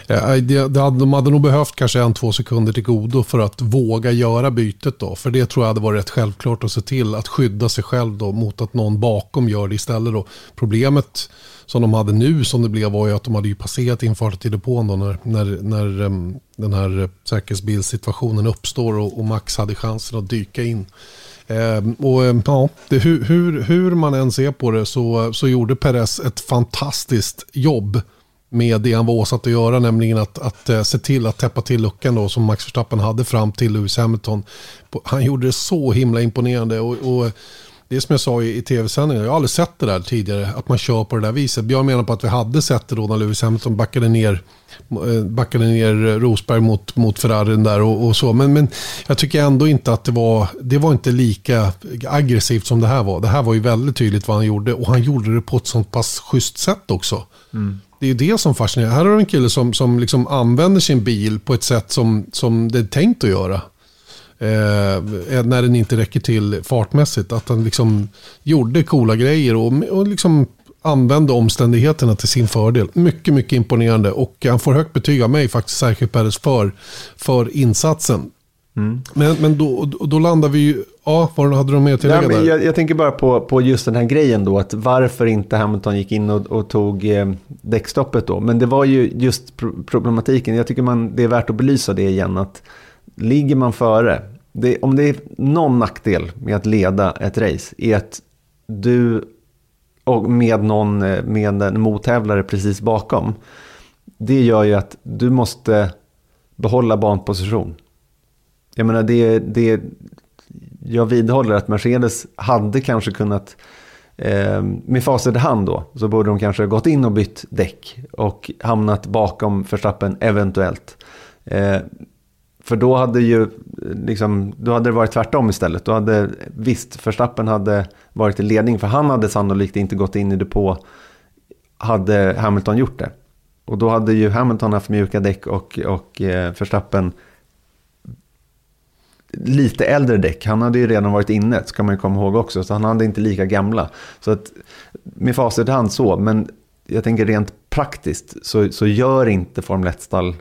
C: De hade nog behövt kanske en, två sekunder till godo för att våga göra bytet då. För det tror jag hade varit rätt självklart att se till att skydda sig själv då mot att någon bakom gör det istället då. Problemet som de hade nu som det blev var ju att de hade ju passerat infarten till depån då när, när, när um, den här säkerhetsbilssituationen uppstår och, och, Max hade chansen att dyka in. Um, och um, ja, det, hur, hur, hur man än ser på det så, så gjorde Perez ett fantastiskt jobb med det han var åsatt att göra, nämligen att, att uh, se till att täppa till luckan då, som Max Verstappen hade fram till Lewis Hamilton. Han gjorde det så himla imponerande. och, och det är som jag sa i, i tv-sändningen, jag har aldrig sett det där tidigare, att man kör på det där viset. Björn menar på att vi hade sett det då när Lewis Hamilton backade ner, eh, backade ner Rosberg mot, mot Ferrarin där och, och, så. Men, men jag tycker ändå inte att det var, det var inte lika aggressivt som det här var. Det här var ju väldigt tydligt vad han gjorde och han gjorde det på ett sånt pass schysst sätt också. Mm. Det är ju det som fascinerar. Här har du en kille som, som liksom använder sin bil på ett sätt som, som det är tänkt att göra. Eh, när den inte räcker till fartmässigt. Att han liksom gjorde coola grejer och, och liksom använde omständigheterna till sin fördel. Mycket, mycket imponerande och han får högt betyg av mig faktiskt, särskilt Peres för, för insatsen. Mm. Men, men då, då landar vi ju, ja, vad hade du mer att tillägga
H: Nej,
C: där?
H: Jag, jag, tänker bara på, på just den här grejen då, att varför inte Hamilton gick in och, och tog eh, däckstoppet då. Men det var ju just problematiken, jag tycker man, det är värt att belysa det igen, att ligger man före, det, om det är någon nackdel med att leda ett race, är att du och med någon med en mottävlare precis bakom, det gör ju att du måste behålla banposition. Jag menar, det, det, jag vidhåller att Mercedes hade kanske kunnat, eh, med facit i hand då, så borde de kanske gått in och bytt däck och hamnat bakom förstappen eventuellt. Eh, för då hade, ju, liksom, då hade det varit tvärtom istället. Då hade, visst, Verstappen hade varit i ledning, för han hade sannolikt inte gått in i depå, hade Hamilton gjort det. Och då hade ju Hamilton haft mjuka däck och, och eh, Verstappen lite äldre däck. Han hade ju redan varit inne, ska man ju komma ihåg också. Så han hade inte lika gamla. Så att, med facit i hand så, men jag tänker rent praktiskt så, så gör inte Formel 1-stall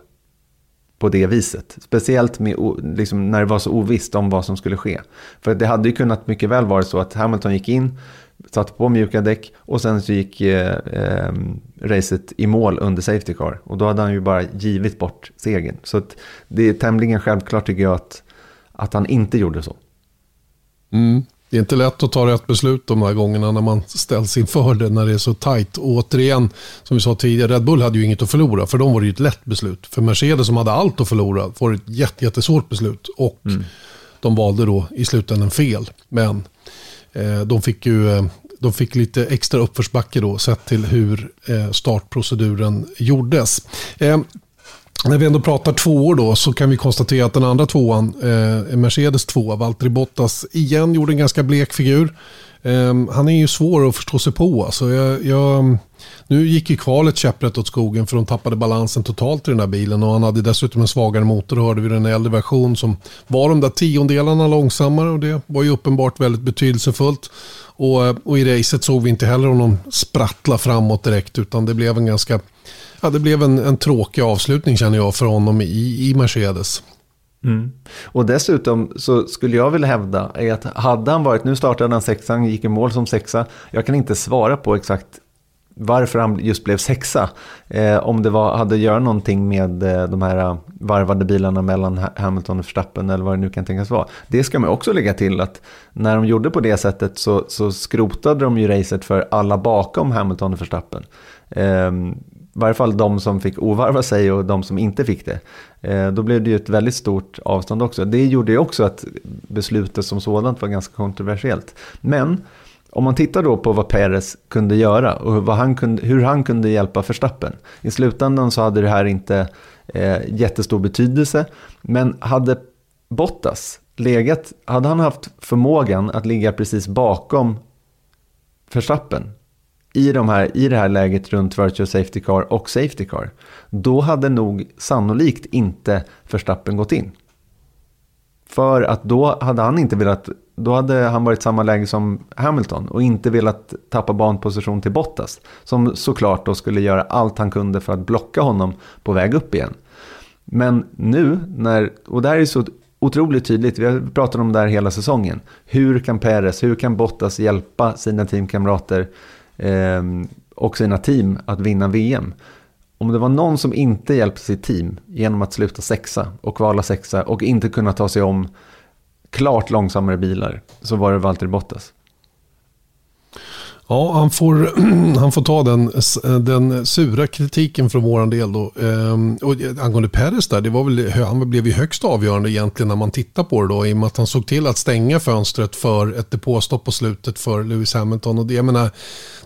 H: på det viset. Speciellt med, liksom, när det var så ovisst om vad som skulle ske. För det hade ju kunnat mycket väl vara så att Hamilton gick in, satte på mjuka däck och sen så gick eh, eh, racet i mål under Safety Car. Och då hade han ju bara givit bort segern. Så det är tämligen självklart tycker jag att, att han inte gjorde så.
C: Mm. Det är inte lätt att ta rätt beslut de här gångerna när man ställs inför det, när det är så tajt. Och återigen, som vi sa tidigare, Red Bull hade ju inget att förlora. För dem var det ju ett lätt beslut. För Mercedes som hade allt att förlora var det ett jättesvårt beslut. Och mm. de valde då i slutändan fel. Men eh, de fick ju eh, de fick lite extra uppförsbacke då sett till hur eh, startproceduren gjordes. När vi ändå pratar tvåor då så kan vi konstatera att den andra tvåan, eh, Mercedes tvåa, Valtteri Bottas, igen gjorde en ganska blek figur. Eh, han är ju svår att förstå sig på. Alltså jag, jag, nu gick ju kvalet käpprätt åt skogen för de tappade balansen totalt i den där bilen och han hade dessutom en svagare motor hörde vi den äldre version som var de där tiondelarna långsammare och det var ju uppenbart väldigt betydelsefullt. Och, och i racet såg vi inte heller honom sprattla framåt direkt utan det blev en ganska Ja, det blev en, en tråkig avslutning känner jag för honom i, i Mercedes.
H: Mm. Och dessutom så skulle jag vilja hävda är att hade han varit, nu startade han sexan, gick i mål som sexa. Jag kan inte svara på exakt varför han just blev sexa. Eh, om det var, hade att göra någonting med eh, de här varvade bilarna mellan Hamilton och Verstappen eller vad det nu kan tänkas vara. Det ska man också lägga till att när de gjorde på det sättet så, så skrotade de ju racet för alla bakom Hamilton och Verstappen. Eh, i varje fall de som fick ovarva sig och de som inte fick det. Eh, då blev det ju ett väldigt stort avstånd också. Det gjorde ju också att beslutet som sådant var ganska kontroversiellt. Men om man tittar då på vad Perez kunde göra och vad han kunde, hur han kunde hjälpa Verstappen. I slutändan så hade det här inte eh, jättestor betydelse. Men hade Bottas legat, hade han haft förmågan att ligga precis bakom Verstappen i, de här, i det här läget runt Virtual Safety Car och Safety Car, då hade nog sannolikt inte Verstappen gått in. För att då hade han inte velat, då hade han varit i samma läge som Hamilton och inte velat tappa banposition till Bottas. Som såklart då skulle göra allt han kunde för att blocka honom på väg upp igen. Men nu, när, och det här är så otroligt tydligt, vi har pratat om det här hela säsongen. Hur kan Perez, hur kan Bottas hjälpa sina teamkamrater eh, och sina team att vinna VM. Om det var någon som inte hjälpte sitt team genom att sluta sexa och kvala sexa och inte kunna ta sig om klart långsammare bilar så var det Valtteri Bottas.
C: Ja, han får, han får ta den, den sura kritiken från våran del då. Ehm, och eh, angående Peres där, det var väl, han blev ju högst avgörande egentligen när man tittar på det då. I och med att han såg till att stänga fönstret för ett depåstopp på slutet för Lewis Hamilton. Och det, jag menar,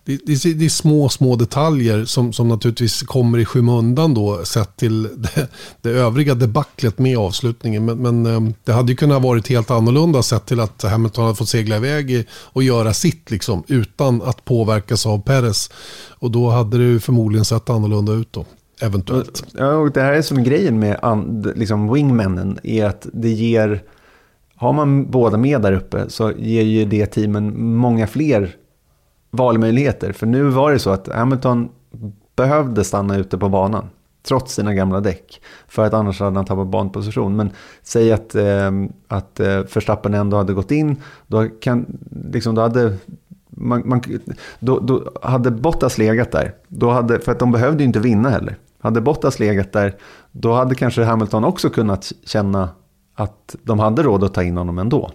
C: det, det, det, är små, små detaljer som, som naturligtvis kommer i skymundan då sett till det, det övriga debaclet med avslutningen. Men, men eh, det hade ju kunnat varit helt annorlunda sett till att Hamilton hade fått segla iväg och göra sitt liksom utan att påverkas av Perez. Och då hade det ju förmodligen sett annorlunda ut då. Eventuellt.
H: Ja, och det här är som grejen med liksom wingmännen är att det ger, har man båda med där uppe så ger ju det teamen många fler valmöjligheter. För nu var det så att Hamilton behövde stanna ute på banan trots sina gamla däck. För att annars hade han tappat banposition. Men säg att, eh, att eh, Verstappen ändå hade gått in, då, kan, liksom, då hade man, man, då, då hade Bottas legat där, då hade, för att de behövde ju inte vinna heller. Hade Bottas legat där, då hade kanske Hamilton också kunnat känna att de hade råd att ta in honom ändå.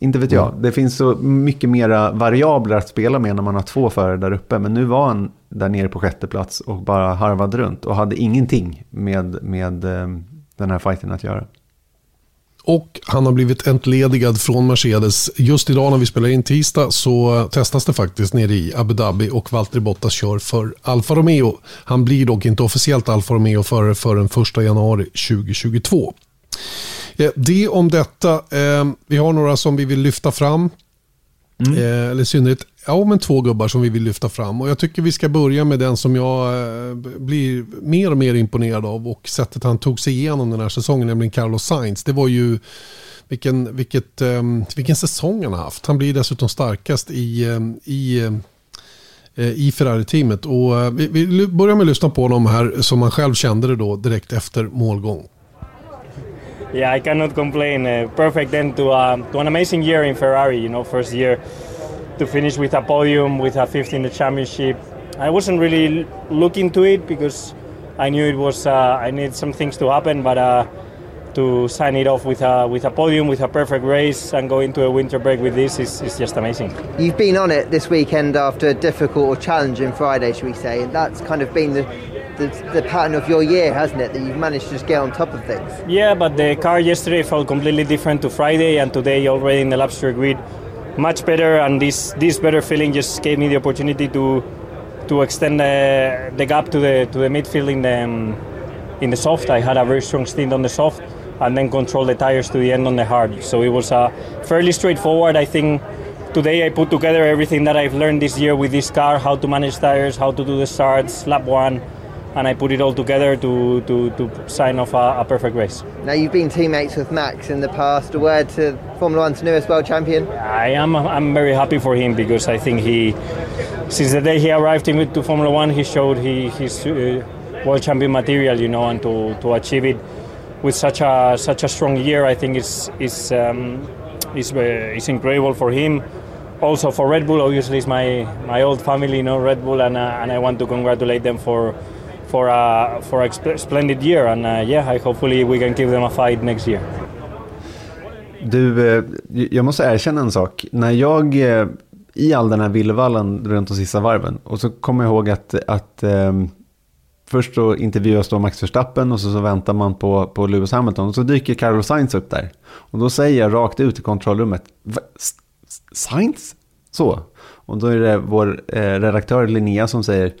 H: Inte vet jag. Mm. Det finns så mycket mera variabler att spela med när man har två förare där uppe. Men nu var han där nere på sjätte plats och bara harvade runt och hade ingenting med, med eh, den här fighten att göra.
C: Och han har blivit entledigad från Mercedes. Just idag när vi spelar in tisdag så testas det faktiskt nere i Abu Dhabi och Valtteri Bottas kör för Alfa Romeo. Han blir dock inte officiellt Alfa Romeo-förare förrän 1 januari 2022. Eh, det om detta. Eh, vi har några som vi vill lyfta fram. Mm. Eh, eller i synnerhet ja, men två gubbar som vi vill lyfta fram. Och Jag tycker vi ska börja med den som jag blir mer och mer imponerad av och sättet han tog sig igenom den här säsongen, nämligen Carlos Sainz. Det var ju vilken, vilket, vilken säsong han har haft. Han blir dessutom starkast i, i i Ferrari-teamet. vi, vi börjar med att lyssna på honom här som han själv kände det då direkt efter målgång.
M: Yeah, I cannot complain. Uh, perfect end to, uh, to an amazing year in Ferrari. You know, first year to finish with a podium, with a fifth in the championship. I wasn't really looking to it because I knew it was uh, I need some things to happen, but uh, to sign it off with a with a podium, with a perfect race, and go into a winter break with this is, is just amazing.
N: You've been on it this weekend after a difficult or challenging Friday, should we say, and that's kind of been the the, the pattern of your year, hasn't it? That you've managed to just get on top of things.
M: Yeah, but the car yesterday felt completely different to Friday, and today already in the Labster grid, much better. And this this better feeling just gave me the opportunity to to extend the, the gap to the to the midfield in the um, in the soft. I had a very strong stint on the soft, and then control the tires to the end on the hard. So it was uh, fairly straightforward. I think today I put together everything that I've learned this year with this car: how to manage tires, how to do the starts, lap one and I put it all together to, to, to sign off a, a, perfect race.
N: Now you've been teammates with Max in the past. A word to Formula One's newest world champion.
M: I am. I'm very happy for him because I think he, since the day he arrived into Formula One, he showed he, his uh, world champion material. You know, and to, to achieve it with such a such a strong year, I think is is um, is, uh, is incredible for him. Also for Red Bull, obviously, it's my my old family, you know, Red Bull, and uh, and I want to congratulate them for for a for a splendid year and uh, yeah, I hopefully we can give them a fight next year.
H: Du, eh, jag måste erkänna en sak. När jag eh, i all den här villvallen runt de sista varven och så kommer jag ihåg att, att eh, först så intervjuas då Max Verstappen och så, så väntar man på, på Lewis Hamilton och så dyker Carlos Sainz upp där. Och då säger jag rakt ut i kontrollrummet, Sainz? Så. Och då är det vår eh, redaktör Linnea som säger,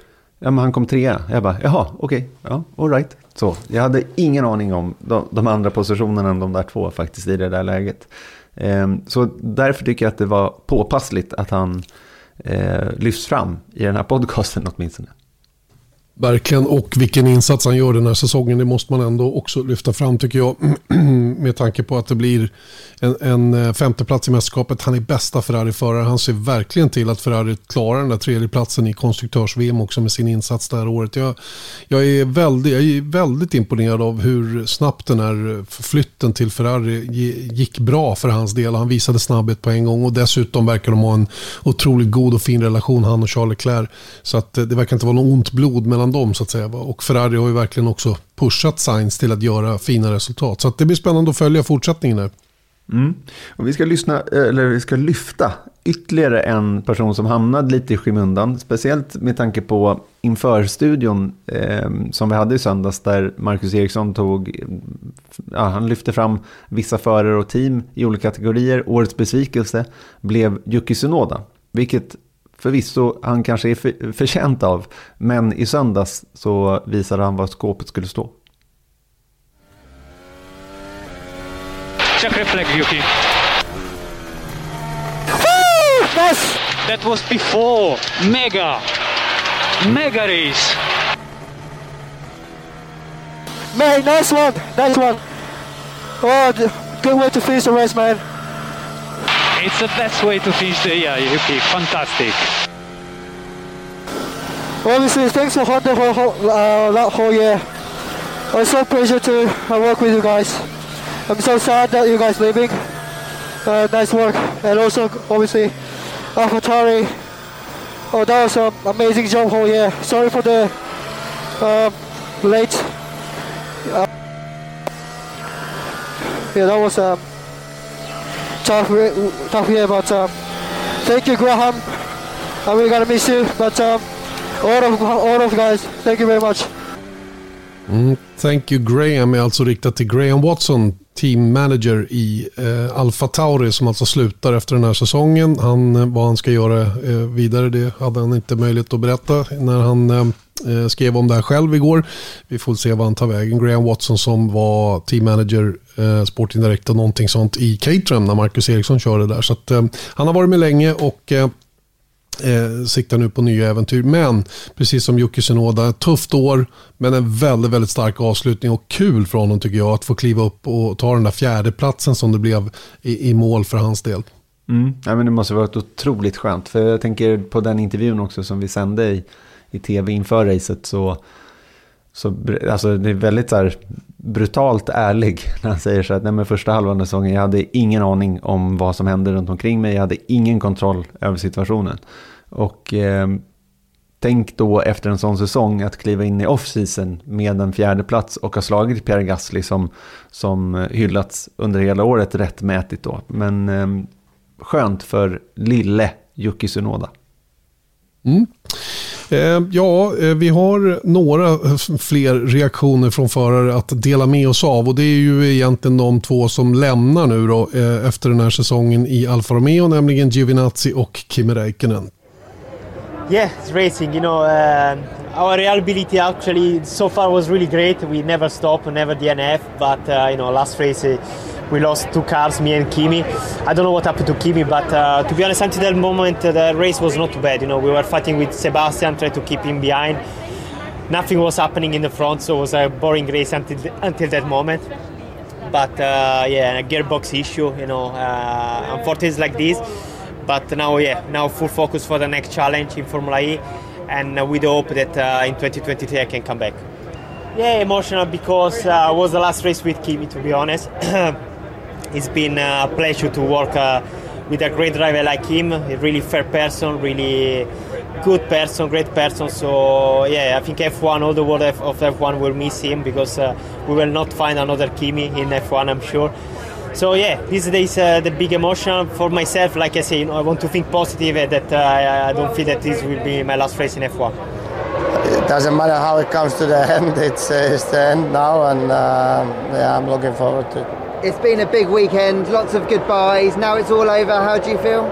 H: Ja, men han kom trea. Jag bara, jaha, okej, okay, ja, all right. Så, jag hade ingen aning om de, de, andra positionerna än de där två faktiskt i det där läget. Eh, så därför tycker jag att det var påpassligt att han eh, lyfts fram i den här podcasten åtminstone.
C: Verkligen, och vilken insats han gör den här säsongen. Det måste man ändå också lyfta fram tycker jag. Med tanke på att det blir en, en eh, femteplats i mästerskapet. Han är bästa Ferrari-förare. Han ser verkligen till att Ferrari klarar den där tredjeplatsen i konstruktörs-VM också med sin insats det här året. Jag, jag, är väldigt, jag är väldigt imponerad av hur snabbt den här flytten till Ferrari gick bra för hans del. Han visade snabbhet på en gång och dessutom verkar de ha en otroligt god och fin relation han och Charles Leclerc. Så att eh, det verkar inte vara något ont blod mellan dem så att säga. Och Ferrari har ju verkligen också pushat Sainz till att göra fina resultat. Så det blir spännande att följa fortsättningen här.
H: Mm. Och vi ska, lyssna, eh, eller vi ska lyfta ytterligare en person som hamnade lite i skymundan. Speciellt med tanke på inför-studion eh, som vi hade i söndags där Marcus Eriksson tog, ja, han lyfte fram vissa förare och team i olika kategorier. Årets besvikelse blev Yuki Tsunoda, vilket förvisso han kanske är för, förtjänt av. Men i söndags så visade han var skåpet skulle stå.
F: Check reflect, Yuki.
E: Woo! Nice!
F: That was before. Mega. Mega race.
E: Man, nice one. Nice one. Oh, good way to finish the race, man.
F: It's the best way to finish the year, Yuki. Fantastic.
E: Obviously, thanks for for whole, uh, that whole year. It was so pleasure to uh, work with you guys. I'm so sad that you guys leaving. Uh, nice work, and also obviously AlphaTauri. Oh, that was an amazing job whole year. Sorry for the uh, late. Uh, yeah, that was a tough, tough year, but um, thank you, Graham. I'm really gonna miss you, but um, all of all of guys, thank you very much.
C: Mm, thank you Graham är alltså riktat till Graham Watson, team manager i eh, Alfa Tauri som alltså slutar efter den här säsongen. Han, eh, vad han ska göra eh, vidare det hade han inte möjlighet att berätta när han eh, eh, skrev om det här själv igår. Vi får se vad han tar vägen. Graham Watson som var team manager, eh, sporting director, någonting sånt i Caterham när Marcus Eriksson körde där. Så att, eh, han har varit med länge och eh, siktar nu på nya äventyr. Men precis som Jocke Sinoda, ett tufft år men en väldigt, väldigt stark avslutning och kul för honom tycker jag att få kliva upp och ta den där fjärdeplatsen som det blev i, i mål för hans del.
H: Mm. Ja, men det måste varit otroligt skönt. För jag tänker på den intervjun också som vi sände i, i tv inför racet. Så, så alltså, det är väldigt så här, brutalt ärlig när han säger så att nej, men första halvan av säsongen jag hade ingen aning om vad som hände runt omkring mig. Jag hade ingen kontroll över situationen. Och eh, tänk då efter en sån säsong att kliva in i off-season med en fjärde plats och ha slagit Pierre Gasly som, som hyllats under hela året rättmätigt då. Men eh, skönt för lille Yuki Sunoda.
C: Mm. Eh, ja, eh, vi har några eh, fler reaktioner från förare att dela med oss av och det är ju egentligen de två som lämnar nu då efter den här säsongen i Alfa Romeo, nämligen Giovinazzi och Kimi Räikkönen.
O: Yeah, it's racing. You know, uh, our reliability actually so far was really great. We never stopped, never DNF, but uh, you know, last race uh, we lost two cars, me and Kimi. I don't know what happened to Kimi, but uh, to be honest, until that moment, uh, the race was not too bad. You know, we were fighting with Sebastian, trying to keep him behind. Nothing was happening in the front, so it was a boring race until until that moment. But uh, yeah, a gearbox issue. You know, uh, unfortunately, like this. But now, yeah, now full focus for the next challenge in Formula E, and uh, the hope that uh, in 2023 I can come back. Yeah, emotional because uh, it was the last race with Kimi, to be honest. it's been a pleasure to work uh, with a great driver like him, a really fair person, really good person, great person. So yeah, I think F1, all the world of of F1 will miss him because uh, we will not find another Kimi in F1, I'm sure. So yeah, this is uh, the big emotion for myself. Like I say, you know, I want to think positive uh, that uh, I I don't feel that this will be my last race in F1.
P: It doesn't matter how it comes to the end. It's uh, it's the end now, and uh, yeah, I'm looking forward to it.
N: It's been a big weekend, lots of goodbyes. Now it's all over. How do you feel?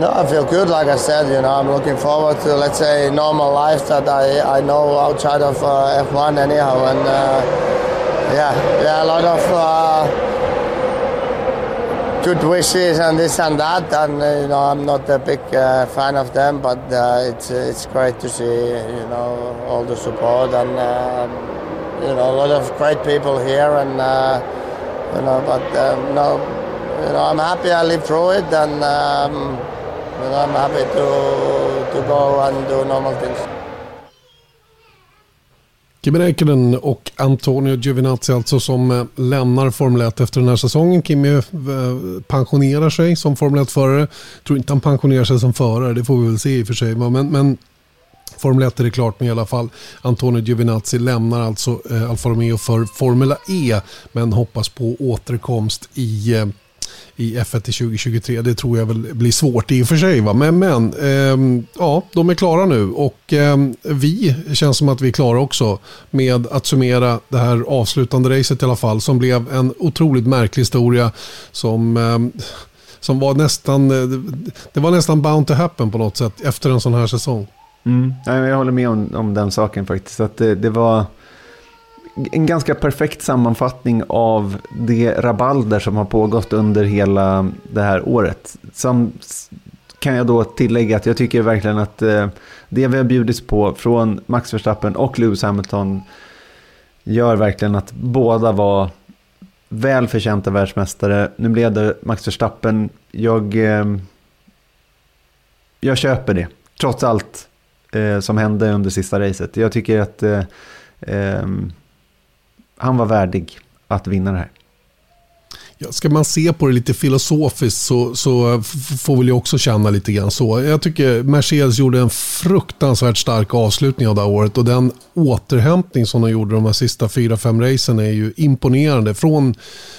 P: No, I feel good. Like I said, you know, I'm looking forward to let's say normal life that I, I know outside of uh, F1 anyhow, and uh, yeah, yeah, a lot of uh, good wishes and this and that, and uh, you know, I'm not a big uh, fan of them, but uh, it's it's great to see you know all the support and um, you know a lot of great people here, and you know, but um, no, you know, I'm happy I lived through it, and. Um, you know, I'm happy to, to go and do normal things.
C: Kimi Räikkönen och Antonio Giovinazzi alltså som eh, lämnar Formel 1 efter den här säsongen. Kimi eh, pensionerar sig som Formel 1-förare. tror inte han pensionerar sig som förare, det får vi väl se i och för sig. Men, men Formel 1 är det klart med i alla fall. Antonio Giovinazzi lämnar alltså eh, Alfa Romeo för Formula E men hoppas på återkomst i eh, i F1 till 2023. Det tror jag väl blir svårt i och för sig. Va? Men, men eh, ja, de är klara nu och eh, vi känns som att vi är klara också med att summera det här avslutande racet i alla fall som blev en otroligt märklig historia som eh, som var nästan, eh, det var nästan bound to happen på något sätt efter en sån här säsong.
H: Mm. Jag håller med om, om den saken faktiskt. Att det, det var en ganska perfekt sammanfattning av det rabalder som har pågått under hela det här året. Som kan jag då tillägga att jag tycker verkligen att eh, det vi har bjudits på från Max Verstappen och Lewis Hamilton gör verkligen att båda var väl förtjänta världsmästare. Nu blev det Max Verstappen. Jag, eh, jag köper det, trots allt eh, som hände under sista racet. Jag tycker att eh, ehm, han var värdig att vinna det här.
C: Ja, ska man se på det lite filosofiskt så, så eh, får väl jag också känna lite grann så. Jag tycker Mercedes gjorde en fruktansvärt stark avslutning av det här året och den återhämtning som de gjorde de här sista fyra, fem racen är ju imponerande. Från,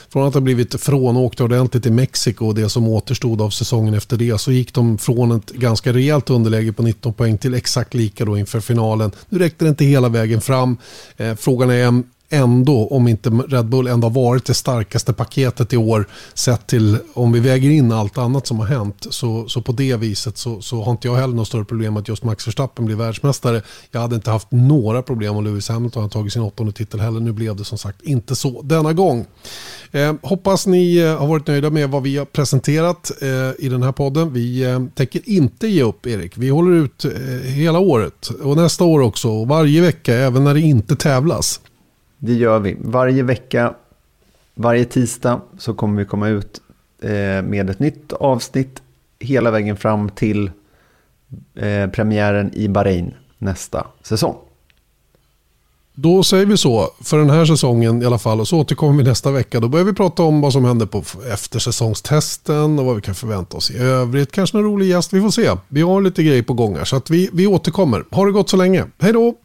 C: från att ha blivit frånåkta ordentligt i Mexiko och det som återstod av säsongen efter det så gick de från ett ganska rejält underläge på 19 poäng till exakt lika då inför finalen. Nu räckte det inte hela vägen fram. Eh, frågan är ändå, om inte Red Bull ändå har varit det starkaste paketet i år sett till om vi väger in allt annat som har hänt. Så, så på det viset så, så har inte jag heller något större problem att just Max Verstappen blir världsmästare. Jag hade inte haft några problem om Lewis Hamilton hade tagit sin åttonde titel heller. Nu blev det som sagt inte så denna gång. Eh, hoppas ni eh, har varit nöjda med vad vi har presenterat eh, i den här podden. Vi eh, tänker inte ge upp Erik. Vi håller ut eh, hela året och nästa år också. Och varje vecka även när det inte tävlas.
H: Det gör vi. Varje vecka, varje tisdag så kommer vi komma ut eh, med ett nytt avsnitt hela vägen fram till eh, premiären i Bahrain nästa säsong.
C: Då säger vi så för den här säsongen i alla fall och så återkommer vi nästa vecka. Då börjar vi prata om vad som händer på eftersäsongstesten och vad vi kan förvänta oss i övrigt. Kanske någon rolig gäst, vi får se. Vi har lite grejer på gång här så att vi, vi återkommer. Ha det gott så länge. Hej då!